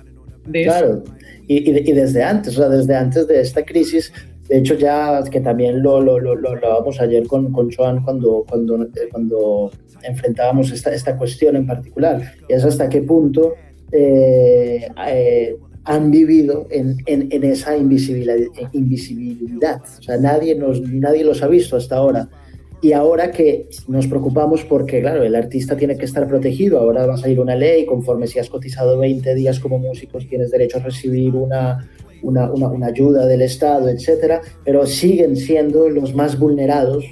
Speaker 5: de.
Speaker 6: Claro, y desde antes, o sea, desde antes de esta crisis, de hecho ya que también lo, lo, lo, lo hablábamos ayer con, con Joan cuando, cuando, eh, cuando enfrentábamos esta, esta cuestión en particular, y es hasta qué punto eh, eh, han vivido en, en, en esa invisibilidad, invisibilidad. O sea, nadie, nos, nadie los ha visto hasta ahora. Y ahora que nos preocupamos porque, claro, el artista tiene que estar protegido, ahora va a salir una ley, conforme si has cotizado 20 días como músicos, tienes derecho a recibir una, una, una, una ayuda del Estado, etcétera, pero siguen siendo los más vulnerados,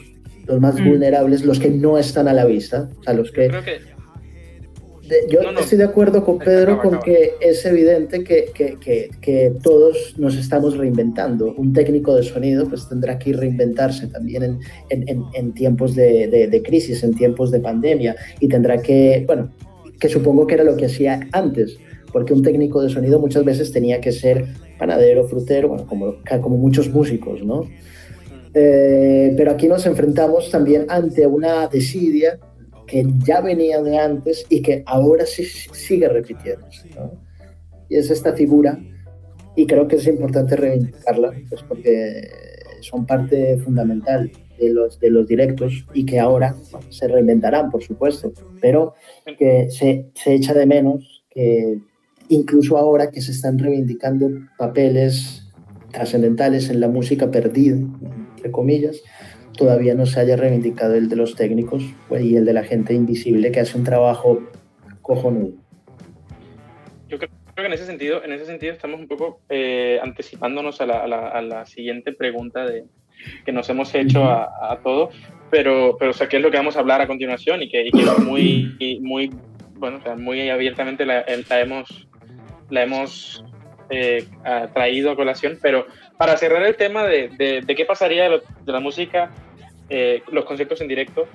Speaker 6: los más
Speaker 5: Mm.
Speaker 6: vulnerables, los que no están a la vista, o sea, los que
Speaker 4: que
Speaker 6: yo
Speaker 4: No, no.
Speaker 6: estoy de acuerdo con Pedro
Speaker 4: Acaba,
Speaker 6: con
Speaker 4: acaba.
Speaker 6: que es evidente que, que- que- que todos nos estamos reinventando. Un técnico de sonido pues tendrá que reinventarse también en, en- en- en tiempos de, de- de crisis, en tiempos de pandemia y tendrá que, bueno, que supongo que era lo que hacía antes, porque un técnico de sonido muchas veces tenía que ser panadero, frutero, bueno, como, como muchos músicos, ¿no? Eh, pero aquí nos enfrentamos también ante una desidia que ya venía de antes y que ahora sí sigue repitiéndose. ¿no? Y es esta figura, y creo que es importante reivindicarla, pues porque son parte fundamental de los, de los directos y que ahora se reinventarán, por supuesto, pero que se, se echa de menos que incluso ahora que se están reivindicando papeles trascendentales en la música perdida, entre comillas, todavía no se haya reivindicado el de los técnicos pues, y el de la gente invisible que hace un trabajo cojonudo.
Speaker 4: Yo creo que en ese sentido, en ese sentido estamos un poco eh, anticipándonos a la, a, la, a la, siguiente pregunta de, que nos hemos hecho a, a todos, pero, pero o sea, ¿qué es lo que vamos a hablar a continuación? Y que, y que muy, muy, bueno, o sea, muy abiertamente la, la hemos, la hemos eh, traído a colación, pero para cerrar el tema de, de, qué pasaría de, la música, eh, los conciertos en directo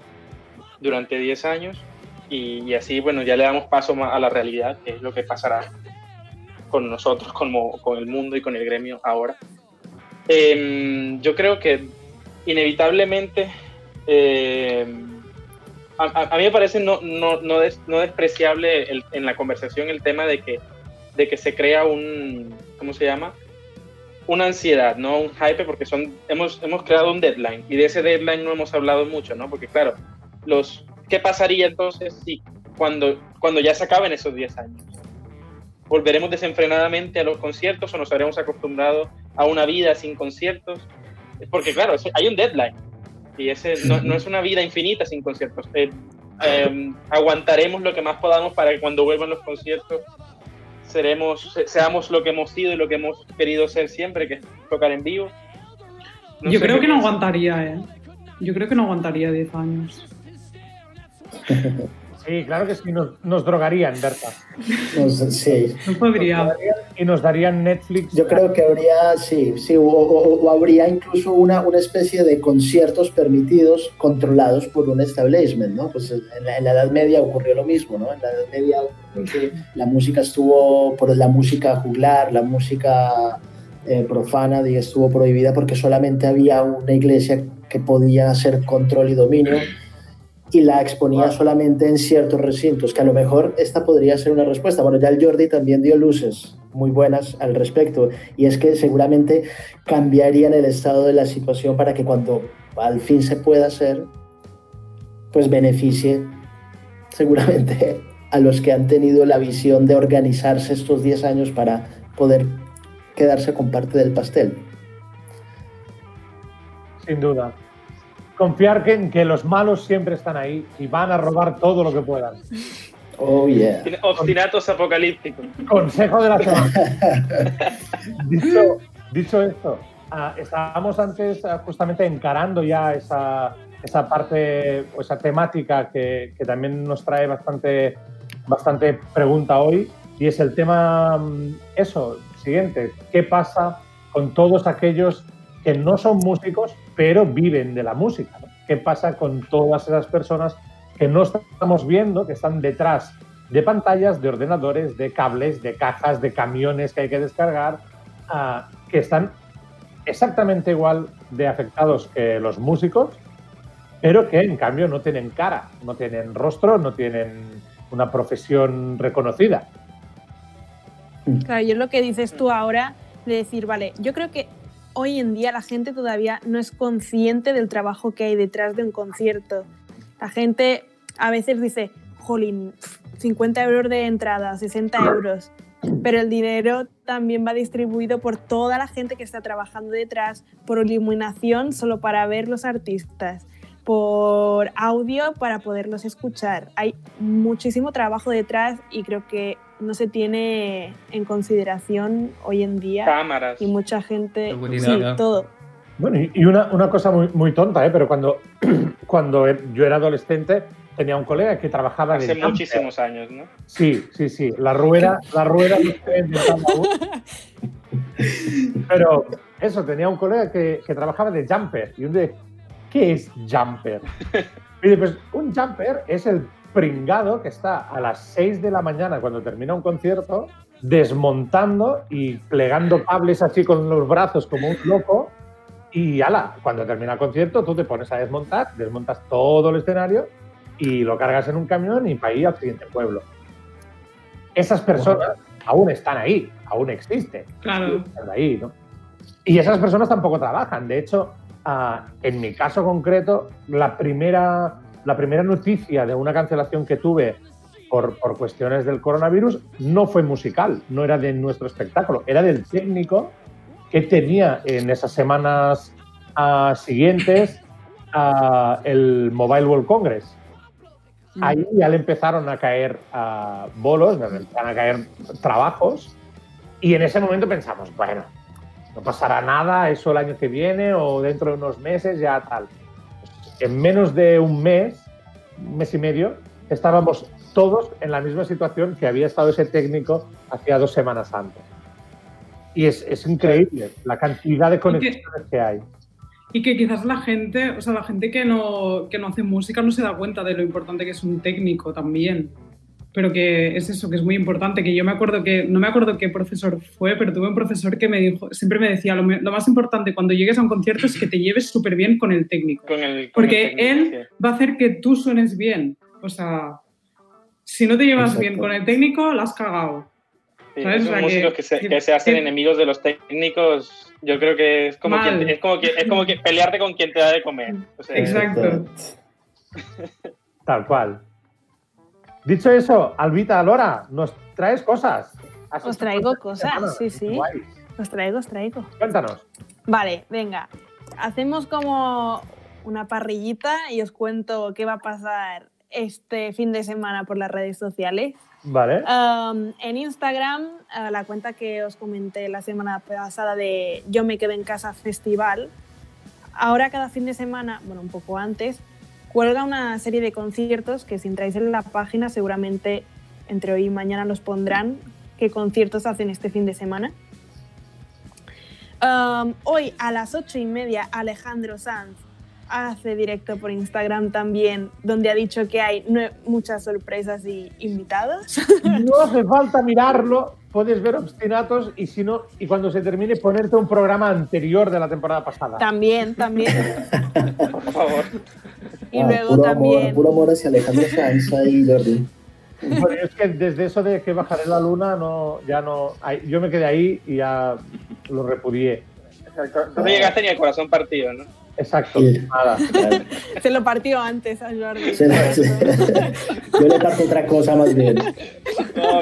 Speaker 4: durante 10 años, y, así, bueno, ya le damos paso a la realidad, que es lo que pasará con nosotros, como, con el mundo y con el gremio ahora. Eh, yo creo que inevitablemente, eh, a, mí me parece no, no, no, des, no despreciable en la conversación el tema de que, de que se crea un, ¿cómo se llama? Una ansiedad, no un hype, porque son, hemos, hemos creado un deadline y de ese deadline no hemos hablado mucho, ¿no? Porque claro, los, ¿qué pasaría entonces si cuando, cuando ya se acaben esos 10 años? ¿Volveremos desenfrenadamente a los conciertos o nos habremos acostumbrado a una vida sin conciertos? Porque claro, hay un deadline y ese no, no es una vida infinita sin conciertos. Eh, eh, aguantaremos lo que más podamos para que cuando vuelvan los conciertos seremos, seamos lo que hemos sido y lo que hemos querido ser siempre, que es tocar en vivo.
Speaker 5: No Yo creo que no aguantaría, ¿eh? Yo creo que no aguantaría 10 años.
Speaker 3: Sí, claro que sí, nos, nos drogarían, Berta.
Speaker 6: Nos, sí.
Speaker 5: No podría.
Speaker 3: Nos y nos darían Netflix.
Speaker 6: Yo creo que habría, sí, sí, o, o, o, habría incluso una, una especie de conciertos permitidos controlados por un establishment, ¿no? Pues en la, en la Edad Media ocurrió lo mismo, ¿no? En la Edad Media la música estuvo, por la música juglar, la música eh, profana, y estuvo prohibida porque solamente había una iglesia que podía hacer control y dominio y la exponía solamente en ciertos recintos, que a lo mejor esta podría ser una respuesta. Bueno, ya el Jordi también dio luces muy buenas al respecto, y es que seguramente cambiarían el estado de la situación para que cuando al fin se pueda hacer, pues beneficie seguramente a los que han tenido la visión de organizarse estos 10 años para poder quedarse con parte del pastel.
Speaker 3: Sin duda confiar que, en que los malos siempre están ahí y van a robar todo lo que puedan.
Speaker 6: Oh, yeah.
Speaker 4: Obstinatos apocalípticos.
Speaker 3: Consejo de la semana. dicho, dicho, esto, uh, estábamos antes uh, justamente encarando ya esa, esa parte o esa temática que, que, también nos trae bastante, bastante pregunta hoy y es el tema, mm, eso, siguiente, ¿qué pasa con todos aquellos que no son músicos, pero viven de la música. ¿Qué pasa con todas esas personas que no estamos viendo, que están detrás de pantallas, de ordenadores, de cables, de cajas, de camiones que hay que descargar, uh, que están exactamente igual de afectados que los músicos, pero que en cambio no tienen cara, no tienen rostro, no tienen una profesión reconocida.
Speaker 9: Claro, yo lo que dices tú ahora de decir, vale, yo creo que hoy en día la gente todavía no es consciente del trabajo que hay detrás de un concierto. La gente a veces dice, jolín, 50 euros de entrada, 60 euros, pero el dinero también va distribuido por toda la gente que está trabajando detrás, por iluminación, solo para ver los artistas, por audio para poderlos escuchar. Hay muchísimo trabajo detrás y creo que no se tiene en consideración hoy en día
Speaker 4: Cámaras.
Speaker 9: y mucha gente, sí, todo.
Speaker 3: Bueno, y una, una cosa muy, muy tonta, ¿eh? pero cuando, cuando yo era adolescente tenía un colega que trabajaba de
Speaker 4: Hace muchísimos años, ¿no?
Speaker 3: Sí, sí, sí. La rueda, la rueda. Pero eso, tenía un colega que, que trabajaba de jumper. Y un de, ¿qué es jumper? Y dice, pues un jumper es el pringado que está a las 6 de la mañana cuando termina un concierto desmontando y plegando cables así con los brazos como un loco. Y ala, cuando termina el concierto tú te pones a desmontar, desmontas todo el escenario y lo cargas en un camión y para ir al siguiente pueblo. Esas personas aún están ahí, aún existen.
Speaker 5: Claro.
Speaker 3: Están ahí, ¿no? Y esas personas tampoco trabajan. De hecho, ah, en mi caso concreto, la primera, la primera noticia de una cancelación que tuve por, por cuestiones del coronavirus no fue musical, no era de nuestro espectáculo, era del técnico que tenía en esas semanas ah, siguientes ah, el Mobile World Congress. Ahí ya le empezaron a caer ah, bolos, le empezaron a caer trabajos, y en ese momento pensamos, bueno, no pasará nada, eso el año que viene o dentro de unos meses ya tal. En menos de un mes, un mes y medio, estábamos todos en la misma situación que había estado ese técnico hacía dos semanas antes. Y es, es increíble la cantidad de conexiones que hay.
Speaker 5: Y que quizás la gente, o sea, la gente que no, que no hace música no se da cuenta de lo importante que es un técnico también. Pero que es eso, que es muy importante. Que yo me acuerdo que, no me acuerdo qué profesor fue, pero tuve un profesor que me dijo, siempre me decía, lo, me- lo más importante cuando llegues a un concierto es que te lleves súper bien con el técnico.
Speaker 4: Con el, con
Speaker 5: Porque
Speaker 4: el técnico,
Speaker 5: él va a hacer que tú suenes bien. O sea, si no te llevas
Speaker 6: Exacto.
Speaker 5: bien con el técnico, la has cagado.
Speaker 4: sí. Esos
Speaker 5: O sea,
Speaker 4: músicos
Speaker 5: que-
Speaker 4: que, se,
Speaker 5: que-
Speaker 4: que se hacen
Speaker 5: que-
Speaker 4: enemigos de los técnicos, yo creo que es como, quien, es, como que, es como que pelearte con quien te da de comer. O sea,
Speaker 5: Exacto.
Speaker 3: Tal cual. Dicho eso, Albita, Lora, nos traes cosas.
Speaker 9: Os traigo cosas,
Speaker 3: semana.
Speaker 9: sí, sí.
Speaker 3: Guay.
Speaker 9: Os traigo, os traigo.
Speaker 3: Cuéntanos.
Speaker 9: Vale, venga. Hacemos como una parrillita y os cuento qué va a pasar este fin de semana por las redes sociales.
Speaker 3: Vale.
Speaker 9: Um, en Instagram, uh, la cuenta que os comenté la semana pasada de Yo me quedo en casa festival, ahora cada fin de semana, bueno, un poco antes, cuelga una serie de conciertos que si entráis en la página seguramente entre hoy y mañana los pondrán qué conciertos hacen este fin de semana. Um, hoy a las ocho y media Alejandro Sanz hace directo por Instagram también, donde ha dicho que hay muchas sorpresas y invitados.
Speaker 3: No hace falta mirarlo, puedes ver obstinatos y si no, y cuando se termine ponerte un programa anterior de la temporada pasada.
Speaker 9: también, también.
Speaker 4: por favor.
Speaker 9: Y
Speaker 6: Ah,
Speaker 9: luego
Speaker 6: puro
Speaker 9: también.
Speaker 6: Amor, puro amor hacia Alejandro Sanz y Jordi.
Speaker 3: Bueno, es que desde eso de que bajaré la luna, no, ya no. Yo me quedé ahí y ya lo repudié.
Speaker 4: No te llegaste ni al corazón partido, ¿no?
Speaker 3: Exacto,
Speaker 6: Sí.
Speaker 3: nada.
Speaker 9: Se lo partió antes a Jordi.
Speaker 6: Se la- se- Yo le parto otra cosa más bien.
Speaker 4: No.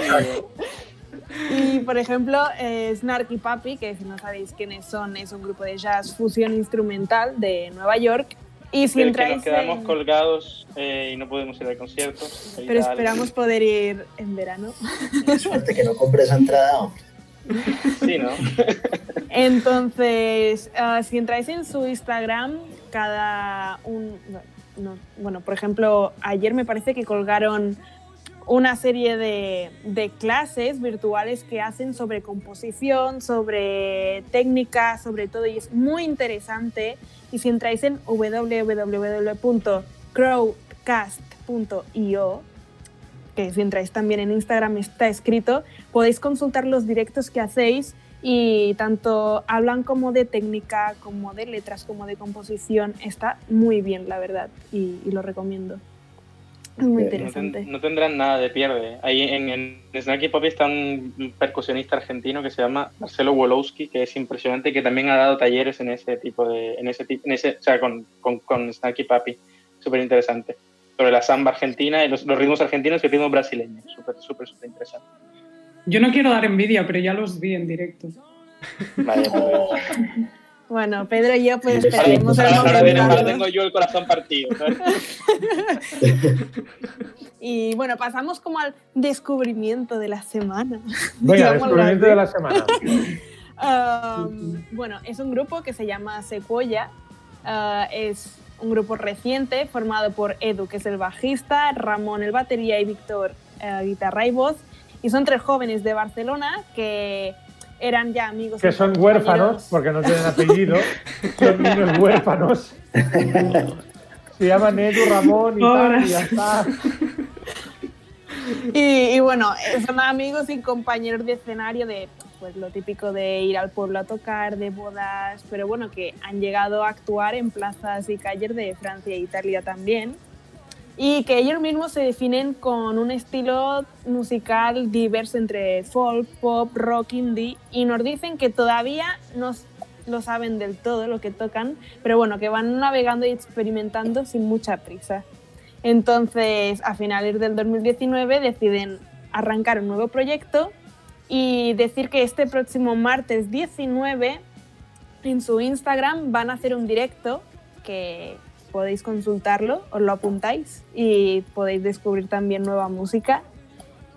Speaker 9: Y por ejemplo, eh, Snarky Papi, que si no sabéis quiénes son, es un grupo de jazz fusión instrumental de Nueva York. Y si
Speaker 4: Del que
Speaker 9: entráis
Speaker 4: nos quedamos
Speaker 9: en-
Speaker 4: colgados eh, y no podemos ir al concierto.
Speaker 9: Pero esperamos poder ir en verano.
Speaker 6: Suerte que no compre esa entrada. hombre.
Speaker 4: Sí, ¿no?
Speaker 9: Entonces, ah, si entráis en su Instagram, cada un... no, bueno, por ejemplo, ayer me parece que colgaron una serie de, de clases virtuales que hacen sobre composición, sobre técnica, sobre todo, y es muy interesante. Y si entráis en www.crowcast.io, que si entráis también en Instagram está escrito, podéis consultar los directos que hacéis y tanto hablan como de técnica, como de letras, como de composición. Está muy bien, la verdad, y, y lo recomiendo. Es muy
Speaker 6: Ok.
Speaker 4: No,
Speaker 9: interesante.
Speaker 4: ten- no tendrán nada de pierde. Ahí en, en Snacky Papi está un percusionista argentino que se llama Marcelo Wolowski, que es impresionante y que también ha dado talleres en ese tipo de, en ese tipo, en ese, o sea, con, con, con Snacky Papi, súper interesante. Sobre la samba argentina y los, los ritmos argentinos y el ritmo brasileño, súper, súper, súper interesante.
Speaker 5: Yo no quiero dar envidia, pero ya los vi en directo.
Speaker 4: Vaya, pues,
Speaker 9: Bueno, Pedro y yo pues el
Speaker 4: Ahora, ahora viene- ahora tengo yo el corazón partido.
Speaker 9: Y bueno, pasamos como al descubrimiento de la semana.
Speaker 3: Venga, descubrimiento de la semana.
Speaker 9: Um, bueno, es un grupo que se llama Sequoia. Uh, es un grupo reciente formado por Edu, que es el bajista, Ramón el batería y Víctor eh, guitarra y voz. Y son tres jóvenes de Barcelona que eran ya amigos.
Speaker 3: Que son huérfanos, porque no tienen apellido. Son niños huérfanos. Se llaman Edu, Ramón y tal, y ya está.
Speaker 9: Y, y bueno, son amigos y compañeros de escenario de pues lo típico de ir al pueblo a tocar, de bodas, pero bueno, que han llegado a actuar en plazas y calles de Francia e Italia también. Y que ellos mismos se definen con un estilo musical diverso entre folk, pop, rock, indie, y nos dicen que todavía no lo saben del todo lo que tocan, pero bueno, que van navegando y experimentando sin mucha prisa. Entonces, a finales del 2019 deciden arrancar un nuevo proyecto y decir que este próximo martes 19 en su Instagram van a hacer un directo que podéis consultarlo, os lo apuntáis y podéis descubrir también nueva música.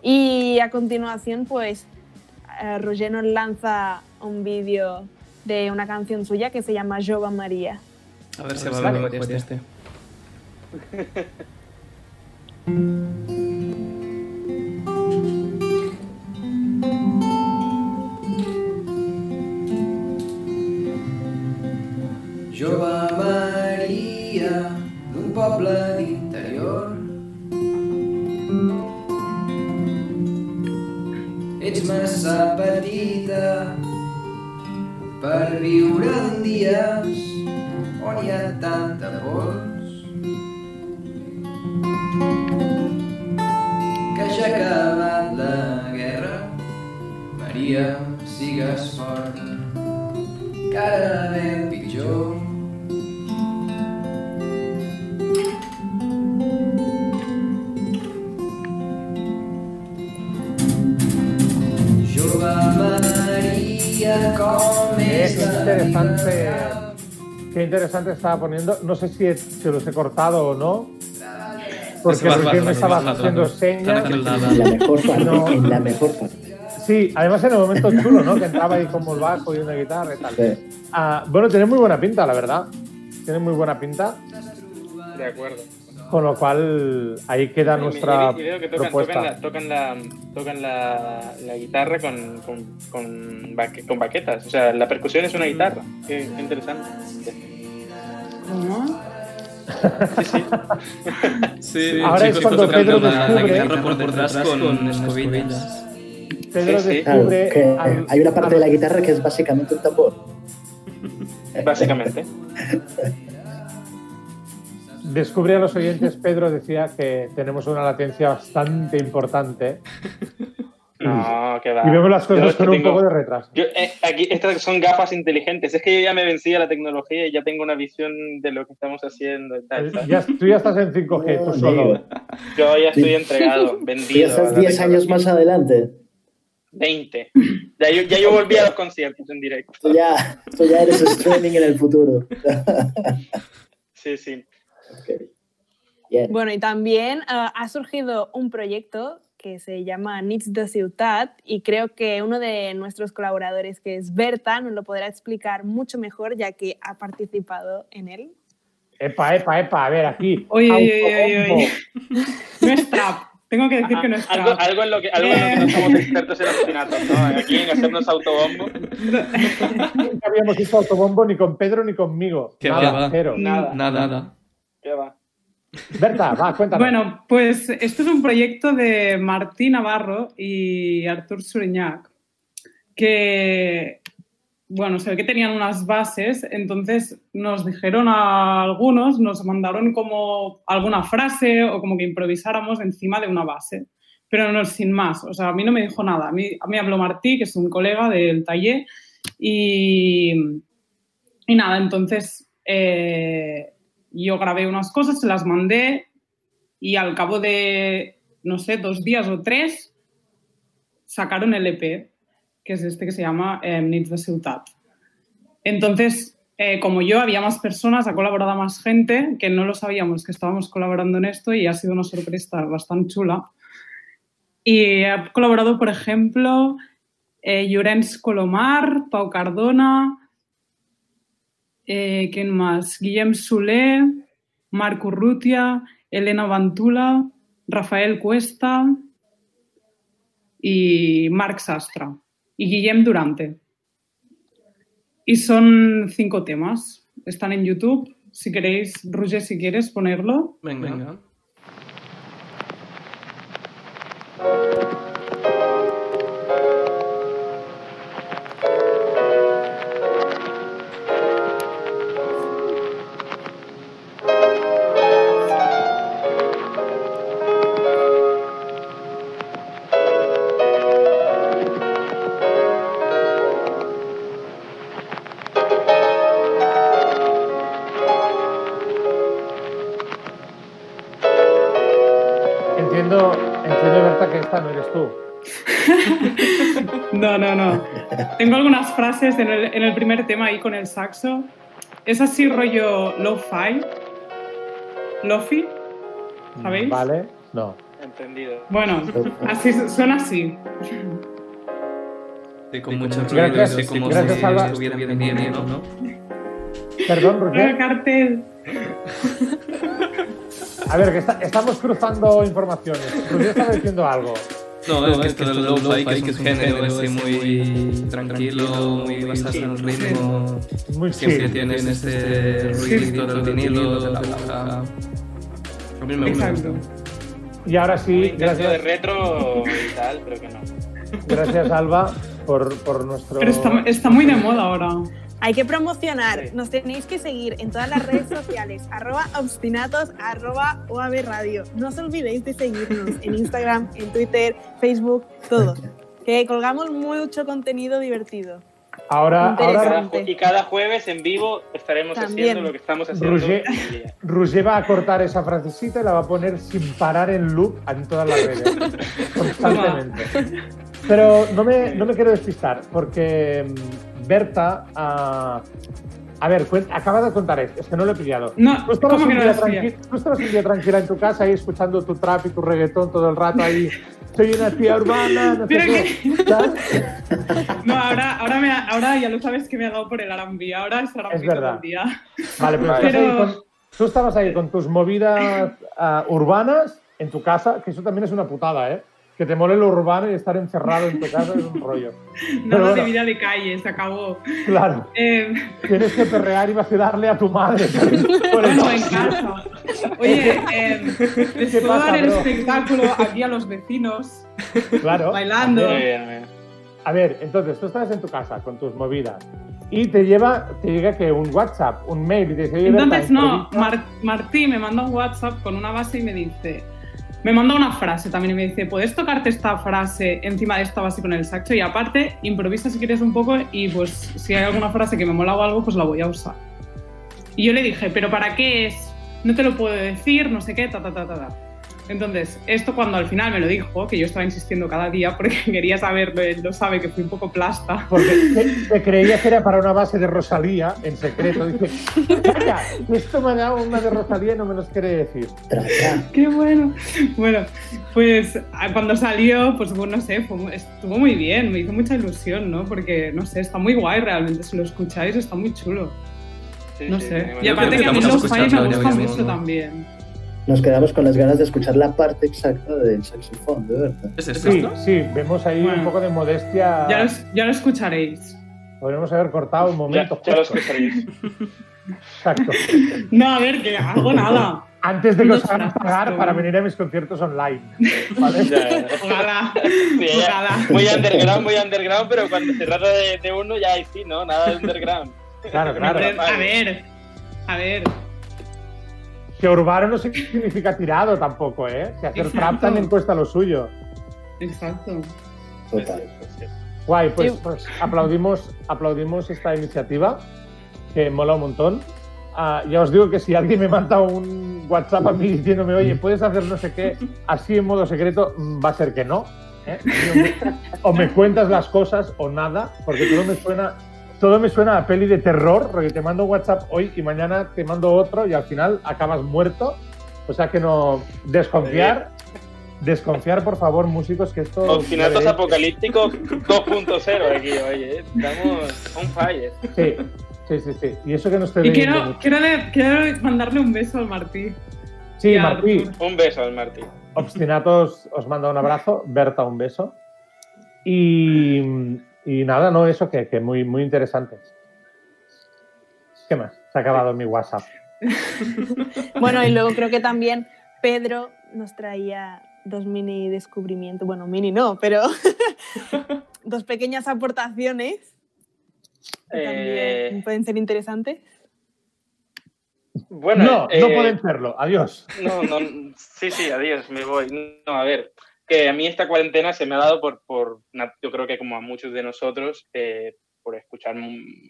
Speaker 9: Y a continuación, pues, eh, Roger nos lanza un vídeo de una canción suya que se llama Jova María.
Speaker 2: A ver si va a ver después de este.
Speaker 10: Jove Maria d'un poble d'interior. Ets massa petita per viure en dies on hi ha tanta pols
Speaker 3: interesante estaba poniendo. No sé si se los he cortado o no, porque recién
Speaker 2: va,
Speaker 3: me estaba haciendo
Speaker 2: va.
Speaker 3: señas.
Speaker 6: En la mejor parte.
Speaker 3: No.
Speaker 6: En la mejor parte.
Speaker 3: Sí, además en el momento chulo, ¿no? Que entraba ahí como el bajo y una guitarra y tal.
Speaker 6: Sí.
Speaker 3: Ah, bueno, tiene muy buena pinta, la verdad. Tiene muy buena pinta.
Speaker 4: De acuerdo.
Speaker 3: Con lo cual, ahí queda
Speaker 4: Y-
Speaker 3: nuestra
Speaker 4: y veo que tocan,
Speaker 3: propuesta.
Speaker 4: tocan, la, tocan, la, tocan la, la guitarra con, con, con, baque- con baquetas. O sea, la percusión es una guitarra. Qué, qué interesante.
Speaker 5: ¿Cómo?
Speaker 4: Sí, sí.
Speaker 2: Sí,
Speaker 3: Ahora es
Speaker 2: chicos,
Speaker 3: cuando
Speaker 2: tocando
Speaker 3: Pedro
Speaker 2: la
Speaker 3: descubre-
Speaker 2: guitarra por detrás con escobillas.
Speaker 3: Pedro
Speaker 4: Sí, sí.
Speaker 6: Claro,
Speaker 3: descubre.
Speaker 6: que
Speaker 3: al-
Speaker 6: hay una parte de la guitarra que es básicamente un tambor.
Speaker 4: Básicamente.
Speaker 3: Descubre a los oyentes, Pedro decía que tenemos una latencia bastante importante
Speaker 4: No, que va.
Speaker 3: y vemos las cosas con un
Speaker 4: tengo-
Speaker 3: poco de retraso.
Speaker 4: Yo, eh, aquí, estas son gafas inteligentes. Es que yo ya me vencí a la tecnología y ya tengo una visión de lo que estamos haciendo
Speaker 3: ya, tú ya estás en 5G, tú solo.
Speaker 4: Yo ya estoy entregado, vendido.
Speaker 6: ya estás
Speaker 4: la
Speaker 6: 10 años más adelante.
Speaker 4: 20. Ya yo, ya yo volví a los conciertos en directo.
Speaker 6: Tú ya, tú ya eres streaming en el futuro.
Speaker 4: Sí, sí.
Speaker 9: Bueno, y también ah, ha surgido un proyecto que se llama Nits de Ciutat y creo que uno de nuestros colaboradores, que es Berta, nos lo podrá explicar mucho mejor ya que ha participado en él.
Speaker 3: Epa, epa, epa, a ver, aquí.
Speaker 5: Oye, oye, oye, oye. No es trap. Tengo que decir que no es
Speaker 4: Algo,
Speaker 5: trap.
Speaker 4: algo en lo que, algo en lo que no somos expertos en asesinatos, ¿no? Aquí en hacernos autobombo.
Speaker 3: Nunca habíamos visto autobombo ni con Pedro ni conmigo.
Speaker 2: Que
Speaker 3: Nada,
Speaker 2: va, va.
Speaker 3: cero.
Speaker 4: Nada.
Speaker 2: Nada, nada.
Speaker 4: ¿Qué va?
Speaker 3: Berta, va, cuéntame.
Speaker 5: Bueno, pues esto es un proyecto de Martín Navarro y Artur Suriñac, que, bueno, se ve que tenían unas bases, entonces nos dijeron a algunos, nos mandaron como alguna frase o como que improvisáramos encima de una base, pero no sin más, o sea, a mí no me dijo nada, a mí, a habló Martí, que es un colega del taller, y, y nada, entonces eh, yo grabé unas cosas, se las mandé y al cabo de, no sé, dos días o tres, sacaron el EP, que es este que se llama eh, Nits de Ciutat. Entonces, eh, como yo, había más personas, ha colaborado más gente, que no lo sabíamos que estábamos colaborando en esto y ha sido una sorpresa bastante chula. Y ha colaborado, por ejemplo, eh, Llorenç Colomar, Pau Cardona, eh, ¿quién más? Guillem Soler, Marc Urrutia, Elena Vantula, Rafael Cuesta y Marc Sastra y Guillem Durante. Y son cinco temas. Están en YouTube. Si queréis, Roger, si quieres ponerlo.
Speaker 2: Venga. Venga.
Speaker 5: Tengo algunas frases en el, en el primer tema ahí con el saxo. Es así rollo lo-fi. Lofi. ¿Sabéis?
Speaker 3: Vale, no.
Speaker 4: Entendido.
Speaker 5: Bueno, así suena así.
Speaker 2: Sí, con mucho
Speaker 3: Gracias,
Speaker 2: como
Speaker 3: gracias,
Speaker 2: si
Speaker 3: Alba.
Speaker 2: estuviera bien viniendo, ¿no?
Speaker 3: Perdón, Roger.
Speaker 5: el cartel.
Speaker 3: A ver, que está- estamos cruzando informaciones. Roger estaba diciendo algo.
Speaker 2: No, es que esto del lo-fi, que es un género así muy tranquilo, muy basado en el ritmo.
Speaker 3: Muy
Speaker 2: Siempre
Speaker 3: chill.
Speaker 2: tienes este ruidito del vinilo, de la aguja. A mí me gusta.
Speaker 5: Exacto.
Speaker 3: Y ahora
Speaker 4: Muy
Speaker 3: sí,
Speaker 4: intenso de
Speaker 3: gracias,
Speaker 4: retro y tal, pero que no.
Speaker 3: gracias Alba por, por nuestro.
Speaker 5: Pero está, está muy de moda ahora.
Speaker 9: Hay que promocionar.
Speaker 4: Sí.
Speaker 9: Nos tenéis que seguir en todas las redes sociales. arroba obstinatos, arroba OAB Radio. No os olvidéis de seguirnos en Instagram, en Twitter, Facebook, todo. Que colgamos mucho contenido divertido.
Speaker 3: Ahora,
Speaker 4: Y
Speaker 3: ahora
Speaker 4: y cada jueves en vivo estaremos
Speaker 9: También.
Speaker 4: haciendo lo que estamos haciendo.
Speaker 3: Roger va a cortar esa frasecita y la va a poner sin parar en loop en todas las redes. constantemente. Pero no me, no me quiero despistar, porque mm, Berta. ah, a ver, cuen- acaba de contar esto, es que no lo he pillado.
Speaker 5: No,
Speaker 3: Tú estabas,
Speaker 5: ¿cómo que no lo
Speaker 3: tú estabas un día tranquila en tu casa ahí escuchando tu trap y tu reggaetón todo el rato ahí. Soy una tía urbana, no sé
Speaker 5: Pero
Speaker 3: qué.
Speaker 5: No, ahora, ahora, me ha- ahora ya lo sabes que me ha dado por el R&B. Ahora es R&B
Speaker 3: Es
Speaker 5: todo
Speaker 3: verdad.
Speaker 5: el día.
Speaker 3: Vale, pero,
Speaker 5: Pero-
Speaker 3: con- tú estabas ahí con tus movidas ah, urbanas en tu casa, que eso también es una putada, ¿eh? Que te mole lo urbano y estar encerrado en tu casa es un rollo.
Speaker 5: Nada
Speaker 3: bueno.
Speaker 5: de vida de calle, se acabó.
Speaker 3: Claro,
Speaker 5: Eh,
Speaker 3: tienes que perrear y vacilarle a tu madre. Por eso.
Speaker 5: no, en casa. Oye, eh, les
Speaker 3: ¿Qué
Speaker 5: puedo
Speaker 3: pasa,
Speaker 5: dar el
Speaker 3: bro?
Speaker 5: espectáculo aquí a los vecinos,
Speaker 3: Claro.
Speaker 5: bailando.
Speaker 4: Muy bien, muy bien.
Speaker 3: A ver, entonces tú estás en tu casa con tus movidas y te lleva, te llega que un WhatsApp, un mail y te dice,
Speaker 5: Entonces, no. Mar- Martí me manda un WhatsApp con una base y me dice, me manda una frase también y me dice, ¿puedes tocarte esta frase encima de esta base con el saxo? Y aparte, improvisa si quieres un poco y pues si hay alguna frase que me mola o algo, pues la voy a usar. Y yo le dije, ¿pero para qué es? No te lo puedo decir, no sé qué, ta, ta, ta, ta, ta. Entonces, esto cuando al final me lo dijo, que yo estaba insistiendo cada día porque quería saberlo, él lo sabe que fui un poco plasta.
Speaker 3: Porque te, creía que era para una base de Rosalía, en secreto. Dice, calla, esto me ha dado una de Rosalía y no me los quiere decir.
Speaker 5: Qué bueno. Bueno, pues a- cuando salió, pues bueno, no sé, fue estuvo muy bien, me hizo mucha ilusión, ¿no? Porque, no sé, está muy guay realmente, si lo escucháis está muy chulo.
Speaker 4: Sí,
Speaker 5: No
Speaker 4: sí,
Speaker 5: sé. Y aparte que a mí los me gusta mucho
Speaker 2: ¿no?
Speaker 5: también.
Speaker 6: Nos quedamos con las ganas de escuchar la parte exacta del saxofón, de verdad.
Speaker 2: ¿Es esto?
Speaker 3: Sí, sí, vemos ahí
Speaker 5: Bueno.
Speaker 3: un poco de modestia.
Speaker 5: Ya lo, es- ya lo escucharéis.
Speaker 3: Podríamos haber cortado un
Speaker 4: Ya,
Speaker 3: momento.
Speaker 4: ya lo
Speaker 3: justo.
Speaker 4: escucharéis.
Speaker 3: Exacto.
Speaker 5: No, a ver, que hago nada.
Speaker 3: Antes de que os hagan pagar para venir a mis conciertos online. ¿vale?
Speaker 4: Ya, ya.
Speaker 5: Ojalá.
Speaker 4: Sí, ya.
Speaker 5: Ojalá.
Speaker 4: Muy underground, muy underground, pero cuando se trata de, de uno ya ahí sí, ¿no? Nada de underground.
Speaker 3: Claro, claro.
Speaker 5: A ver, a ver, a ver.
Speaker 3: Que urbano no significa tirado tampoco, ¿eh? Que hacer
Speaker 5: Exacto.
Speaker 3: trap también cuesta lo suyo.
Speaker 5: Exacto.
Speaker 6: Total.
Speaker 3: Guay, pues, pues aplaudimos, aplaudimos esta iniciativa, que mola un montón. Ah, ya os digo que si alguien me manda un WhatsApp a mí diciéndome, oye, puedes hacer no sé qué así en modo secreto, mm, va a ser que no. ¿eh? O me cuentas las cosas o nada, porque todo me suena todo me suena a peli de terror, porque te mando WhatsApp hoy y mañana te mando otro y al final acabas muerto. O sea que no. Desconfiar. Desconfiar, por favor, músicos, que esto.
Speaker 4: Obstinatos apocalípticos 2.0 aquí, oye. Estamos on fire.
Speaker 3: Sí, sí, sí, sí. Y eso que no estoy
Speaker 5: Y quiero, quiero, mandarle un beso al Martí.
Speaker 3: Sí,
Speaker 5: y
Speaker 3: Martí.
Speaker 4: Un beso al Martín.
Speaker 3: Obstinatos os manda un abrazo, Berta un beso. Y, y nada, no, eso que, que muy, muy interesante. ¿Qué más? Se ha acabado mi WhatsApp.
Speaker 9: Bueno, y luego creo que también Pedro nos traía dos mini descubrimientos. Bueno, mini no, pero dos pequeñas aportaciones que
Speaker 4: Eh,
Speaker 9: también pueden ser interesantes.
Speaker 4: bueno,
Speaker 3: no, no
Speaker 4: eh,
Speaker 3: pueden serlo. Adiós.
Speaker 4: No, no, sí, sí, adiós, me voy. No, a ver, que a mí esta cuarentena se me ha dado por, por yo creo que como a muchos de nosotros, eh, por escuchar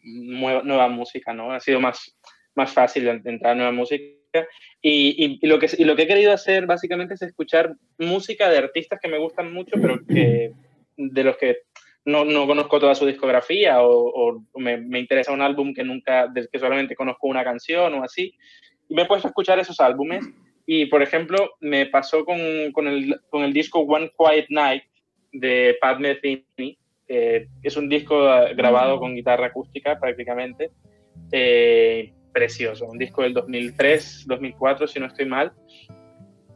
Speaker 4: nueva, música, ¿no? Ha sido más, más fácil en- entrar a nueva música. Y, y- lo que, y lo que he querido hacer básicamente es escuchar música de artistas que me gustan mucho, pero que, de los que no, no conozco toda su discografía o, o me, me interesa un álbum que nunca, del que solamente conozco una canción o así. Y me he puesto a escuchar esos álbumes. Y, por ejemplo, me pasó con, con, el, con el disco One Quiet Night de Pat Metheny, es un disco eh, grabado con guitarra acústica prácticamente. Eh, precioso, un disco del 2003, 2004, si no estoy mal.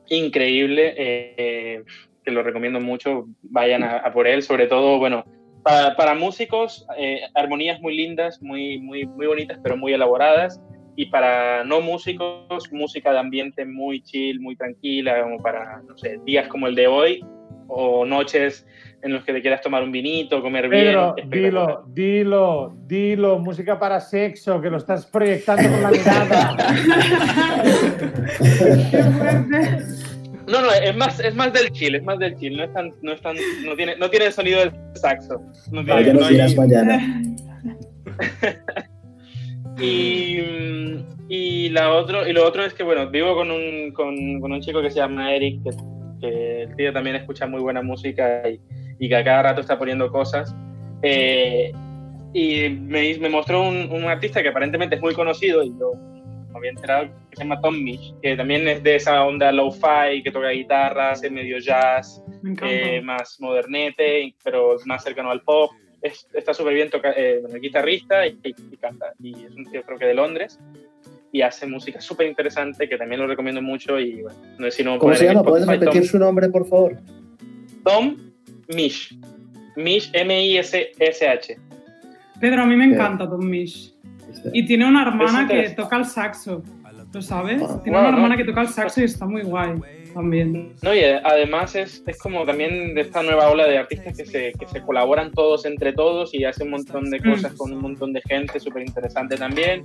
Speaker 4: Increíble, eh, que lo recomiendo mucho, vayan a, a por él, sobre todo, bueno, para, para músicos, eh, armonías muy lindas, muy, muy, muy bonitas, pero muy elaboradas. Y para no músicos, música de ambiente muy chill, muy tranquila, como para, no sé, días como el de hoy o noches en los que te quieras tomar un vinito, comer
Speaker 3: Pedro,
Speaker 4: bien.
Speaker 3: dilo, dilo, dilo, música para sexo, que lo estás proyectando con la mirada.
Speaker 4: No, no, es más, es más del chill, es más del chill, no es tan, no es tan, no tiene, no tiene el sonido del saxo. No
Speaker 6: Para
Speaker 4: tiene-
Speaker 6: que
Speaker 4: no
Speaker 6: mañana.
Speaker 4: Y, y, la otro, y lo otro es que, bueno, vivo con un, con, con un chico que se llama Eric, que, que el tío también escucha muy buena música y, y que a cada rato está poniendo cosas. Eh, y me, me mostró un, un artista que aparentemente es muy conocido y yo me había enterado que se llama Tom Misch, que también es de esa onda lo-fi, que toca guitarra, hace medio jazz,
Speaker 5: Me
Speaker 4: eh, más modernete, pero más cercano al pop. Es- está súper bien, toca, eh, guitarrista y, y canta. Y es un tío creo que de Londres. Y hace música súper interesante que también lo recomiendo mucho. Y bueno, no sé si no
Speaker 6: ¿Cómo se llama? ¿Puedes repetir
Speaker 4: Tom,
Speaker 6: su nombre, por favor?
Speaker 4: Tom Misch. Misch, M-I-S-S-H.
Speaker 5: Pedro, a mí me encanta Tom Misch. Y tiene una hermana que toca el saxo. ¿Lo sabes? Tiene una hermana
Speaker 4: no.
Speaker 5: que toca el saxo y está muy guay también.
Speaker 4: No, y además es, es como también de esta nueva ola de artistas que se, que se colaboran todos entre todos y hacen un montón de cosas
Speaker 5: Mm.
Speaker 4: con un montón de gente, súper interesante también.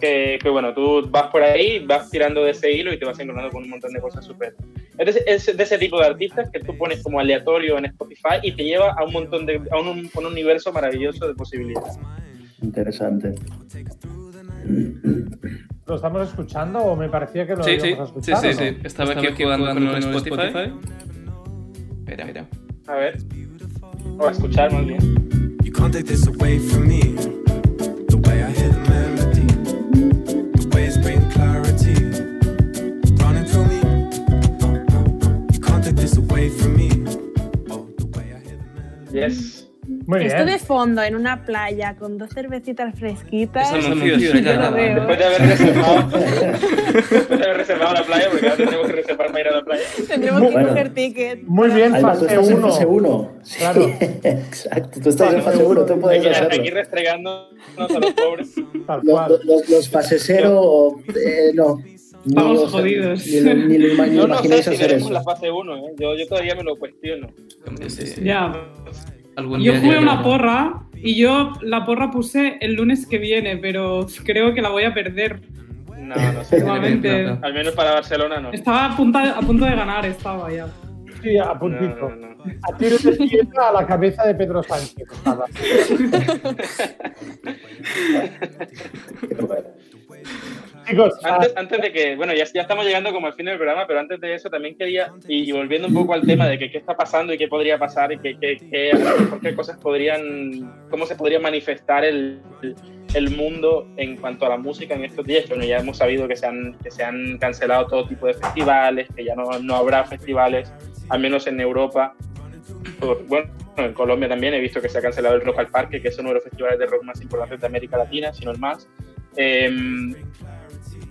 Speaker 4: Que, que bueno, tú vas por ahí, vas tirando de ese hilo y te vas encontrando con un montón de cosas súper. Es, de- es de ese tipo de artistas que tú pones como aleatorio en Spotify y te lleva a un montón de. a un, un universo maravilloso de posibilidades.
Speaker 6: Interesante.
Speaker 3: ¿Lo estamos escuchando o me parecía que lo
Speaker 2: Sí, sí, sí,
Speaker 3: escuchar?
Speaker 2: sí,
Speaker 3: o no?
Speaker 2: sí. Estaba aquí jugando con el Spotify. Mira, mira.
Speaker 4: A ver. O a escuchar más bien.
Speaker 11: You can't take this away from me. The way I hear the melody, the way it's bringing clarity, running through me. You can't take this away from me. Oh, the way I hear the melody.
Speaker 4: Yes.
Speaker 3: Muy bien.
Speaker 9: Esto de fondo en una playa con dos cervecitas fresquitas.
Speaker 2: Eso anuncio
Speaker 9: lo veo.
Speaker 4: Después de haber reservado, después de haber reservado la playa, porque ahora tenemos que reservar para ir a la playa.
Speaker 9: Tendremos que
Speaker 6: Bueno.
Speaker 9: coger ticket.
Speaker 3: Muy bien,
Speaker 6: tú
Speaker 3: fase
Speaker 6: estás en
Speaker 3: 1.
Speaker 6: fase 1.
Speaker 3: Claro.
Speaker 6: exacto. Tú estás en fase 1, tú puedes
Speaker 4: Aquí, aquí
Speaker 6: hacerlo.
Speaker 4: restregándonos a los pobres.
Speaker 3: Tal
Speaker 6: Los,
Speaker 3: cual.
Speaker 6: los, los fase 0, eh, no. Ni
Speaker 5: Vamos
Speaker 6: los-
Speaker 5: jodidos.
Speaker 6: Ni, ni ima- ni
Speaker 4: Yo no sé si
Speaker 6: hacer
Speaker 4: veremos
Speaker 6: eso.
Speaker 4: la fase 1, ¿eh? yo, yo todavía me lo cuestiono.
Speaker 2: Sí, sí.
Speaker 5: Ya.
Speaker 2: Algún
Speaker 5: Yo
Speaker 2: día
Speaker 5: jugué una porra y yo la porra puse el lunes que viene, pero creo que la voy a perder.
Speaker 4: No, no sé. Al menos para Barcelona no.
Speaker 5: Estaba a punto de, a punto de ganar, estaba ya.
Speaker 3: Sí, a puntito.
Speaker 4: no, no.
Speaker 3: A tiro de piedra a la cabeza de Pedro Sánchez. Chicos,
Speaker 4: Antes, antes de que, bueno, ya, ya estamos llegando como al fin del programa, pero antes de eso también quería, y, y volviendo un poco al tema de que qué está pasando y qué podría pasar y qué, qué, qué, a lo mejor qué cosas podrían, cómo se podría manifestar el, el mundo en cuanto a la música en estos días. Bueno, ya hemos sabido que se han, que se han cancelado todo tipo de festivales, que ya no, no habrá festivales, al menos en Europa. Por- bueno, en Colombia también he visto que se ha cancelado el Rock al Parque, que es uno de los festivales de rock más importantes de América Latina, si no el más. Em,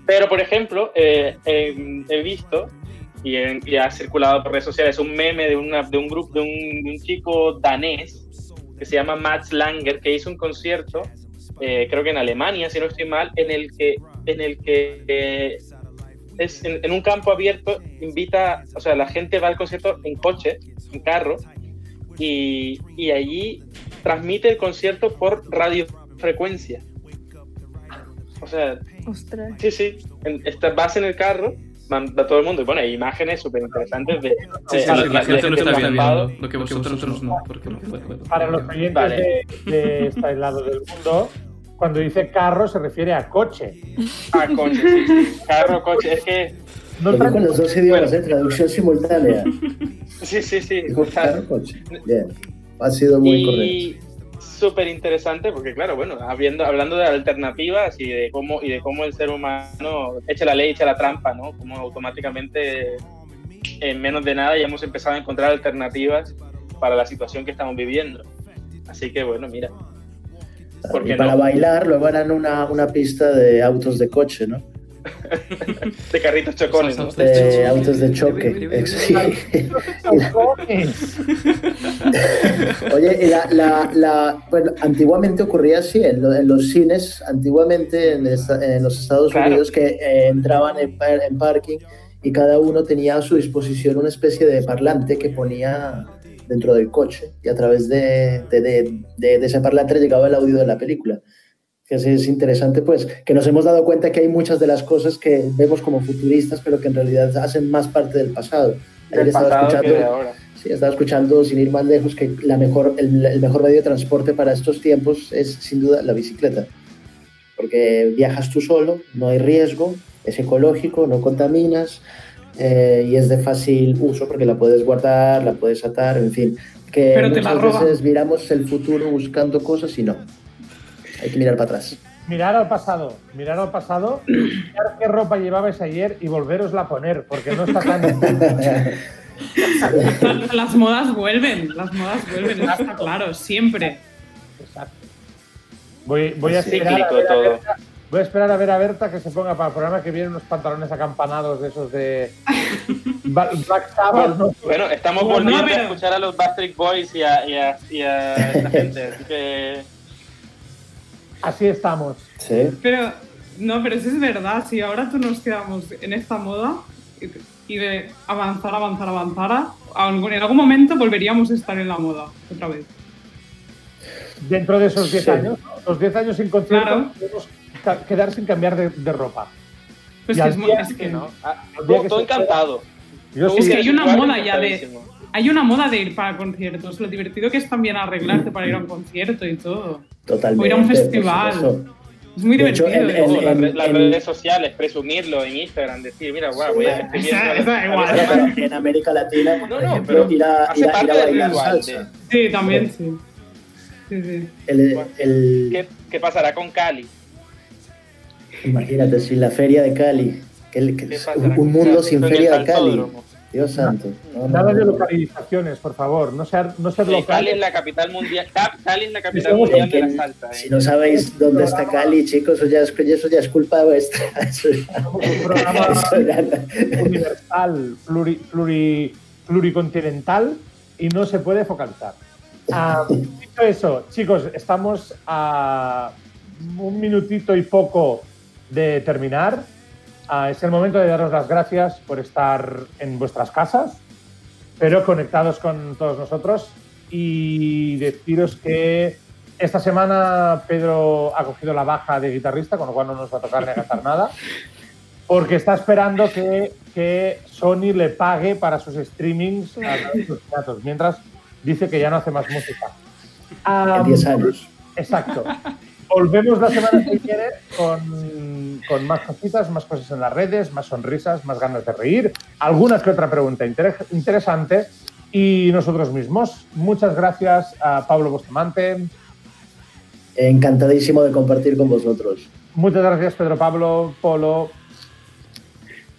Speaker 4: pero, por ejemplo, eh, he visto y, en- ha circulado por redes sociales un meme de, una, de un grupo, de un, chico danés que se llama Mats Langer, que hizo un concierto, eh, creo que en Alemania, si no estoy mal, en el que, en el que eh, es en un campo abierto, invita, o sea, la gente va al concierto en coche, en carro, y, y allí transmite el concierto por radiofrecuencia. O sea,
Speaker 9: Ostras.
Speaker 4: Sí, sí. En- esta- vas en el carro, manda todo el mundo. Y bueno, hay imágenes súper interesantes de,
Speaker 2: Sí, sí, la gente lo está viendo, lo que vosotros no, porque no puedo.
Speaker 3: para los oyentes
Speaker 4: Vale.
Speaker 3: de, de este lado del mundo, cuando dice carro se refiere a coche.
Speaker 4: Ah, coche, sí, sí. Carro, coche. Es que.
Speaker 3: No
Speaker 6: Lo
Speaker 3: tanto-
Speaker 6: los dos idiomas, ¿eh? traducción simultánea.
Speaker 4: Sí, sí, sí.
Speaker 6: Carro, coche. Bien. Ha sido muy correcto.
Speaker 4: Y súper interesante porque, claro, bueno, habiendo, hablando de alternativas y de cómo y de cómo el ser humano echa la ley, echa la trampa, ¿no? Como automáticamente en menos de nada ya hemos empezado a encontrar alternativas para la situación que estamos viviendo. Así que, bueno, mira. ¿Por
Speaker 6: Y
Speaker 4: qué
Speaker 6: para
Speaker 4: no?
Speaker 6: bailar, luego harán una, una pista de autos de coche, ¿no?
Speaker 4: De carritos chocones, ¿no?
Speaker 6: De autos de choque. Sí. Oye, y la, la, la- bueno, antiguamente ocurría así, en, lo- en los cines, antiguamente en, esta- en los Estados
Speaker 4: Claro.
Speaker 6: Unidos, que eh, entraban en, en parking y cada uno tenía a su disposición una especie de parlante que ponía dentro del coche y a través de, de, de- de- de ese parlante le llegaba el audio de la película. Que sí es interesante, pues, que nos hemos dado cuenta que hay muchas de las cosas que vemos como futuristas, pero que en realidad hacen más parte del pasado. Ayer estaba
Speaker 4: pasado que
Speaker 6: escuchando-
Speaker 4: de ahora.
Speaker 6: Sí, estaba escuchando, sin ir más lejos, que la mejor, el, el mejor medio de transporte para estos tiempos es sin duda la bicicleta. Porque viajas tú solo, no hay riesgo, es ecológico, no contaminas eh, y es de fácil uso porque la puedes guardar, la puedes atar, en fin. Que
Speaker 5: Pero te la
Speaker 6: muchas veces miramos el futuro buscando cosas y no. Hay que mirar para atrás.
Speaker 3: Mirar al pasado, mirar al pasado, mirar qué ropa llevabais ayer y volverosla a poner, porque no está tan...
Speaker 5: Las, modas vuelven, las modas vuelven, eso está claro, siempre.
Speaker 3: Exacto. Voy, voy, a
Speaker 4: Es
Speaker 3: esperar a ver a
Speaker 4: todo.
Speaker 3: Berta, voy a esperar a ver a Berta que se ponga para el programa que viene unos pantalones acampanados de esos de Black Sabbath, ¿no?
Speaker 4: Bueno, estamos
Speaker 5: No,
Speaker 4: volviendo
Speaker 5: pero-
Speaker 4: a escuchar a los Backstreet Boys y a, y a, y a esta gente. Así que.
Speaker 3: Así estamos.
Speaker 6: Sí.
Speaker 5: Pero, no, pero eso es verdad, si ahora tú nos quedamos en esta moda y, de avanzar, avanzar, avanzar, a algún- en algún momento volveríamos a estar en la moda otra vez.
Speaker 3: Dentro de esos 10
Speaker 6: Sí.
Speaker 3: años, ¿no? los 10 años sin concierto,
Speaker 5: Claro.
Speaker 3: podemos quedar sin cambiar de, de ropa.
Speaker 5: Pues
Speaker 3: Y
Speaker 5: que es, muy- es que
Speaker 4: ¿no? Todo,
Speaker 3: que
Speaker 4: todo
Speaker 3: pueda. Yo sí,
Speaker 5: que hay una moda ya de-. Hay una moda de ir para conciertos, lo divertido que es también arreglarte para ir a un concierto y todo.
Speaker 6: Totalmente.
Speaker 5: O ir a un festival. Es muy
Speaker 6: hecho,
Speaker 5: divertido.
Speaker 4: Todo, las, redes sociales, presumirlo en Instagram, decir, mira, guau, voy a a-
Speaker 5: igual.
Speaker 6: en América Latina, por
Speaker 4: No, no,
Speaker 6: ejemplo,
Speaker 4: pero
Speaker 6: ir a,
Speaker 4: hace
Speaker 6: ir a- ir
Speaker 4: parte
Speaker 6: a
Speaker 4: del
Speaker 6: bailar
Speaker 4: ritual de-
Speaker 6: salsa.
Speaker 5: Sí, también sí. Sí, sí.
Speaker 6: El, el-
Speaker 4: ¿Qué, qué pasará con Cali?
Speaker 6: imagínate, sin la feria de Cali. Que el- que
Speaker 4: ¿Qué
Speaker 6: es
Speaker 4: pasará
Speaker 6: un, mundo sin feria de Cali. Dios santo. No, no,
Speaker 3: Nada de localizaciones, por favor. No ser, no ser
Speaker 4: Sí, Cali
Speaker 3: local.
Speaker 4: es la capital mundial. Ca- Cali es la capital mundial de la salsa. ¿eh?
Speaker 6: Si no sabéis dónde está Cali, chicos, eso ya es, eso ya es culpa vuestra. Eso ya-
Speaker 3: Somos un programa
Speaker 6: eso ya-
Speaker 3: universal, pluri- pluri- pluricontinental y no se puede focalizar. Ah, dicho eso, chicos, estamos a un minutito y poco de terminar. Ah, es el momento de daros las gracias por estar en vuestras casas, pero conectados con todos nosotros y deciros que esta semana Pedro ha cogido la baja de guitarrista, con lo cual no nos va a tocar ni nada, porque está esperando que, que Sony le pague para sus streamings a través de sus datos, mientras dice que ya no hace más música. Ah,
Speaker 6: En 10 años.
Speaker 3: Exacto. Volvemos la semana que viene con con más cositas, más cosas en las redes, más sonrisas, más ganas de reír, algunas que otra pregunta inter- interesante y nosotros mismos. Muchas gracias a Pablo Bustamante,
Speaker 6: Encantadísimo de compartir con vosotros.
Speaker 3: muchas gracias Pedro Pablo, Polo,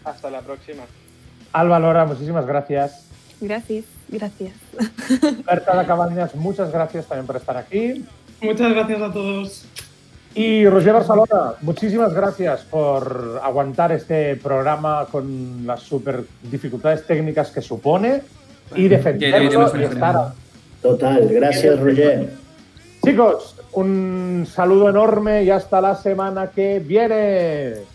Speaker 4: Hasta la próxima.
Speaker 3: Alba Lora, muchísimas gracias.
Speaker 9: Gracias, gracias.
Speaker 3: Berta de Cabañas, muchas gracias también por estar aquí.
Speaker 5: Muchas gracias a todos.
Speaker 3: Y Roger Barcelona, muchísimas gracias por aguantar este programa con las super dificultades técnicas que supone y defenderlo y estar.
Speaker 6: Total, gracias Roger.
Speaker 3: Chicos, un saludo enorme y hasta la semana que viene.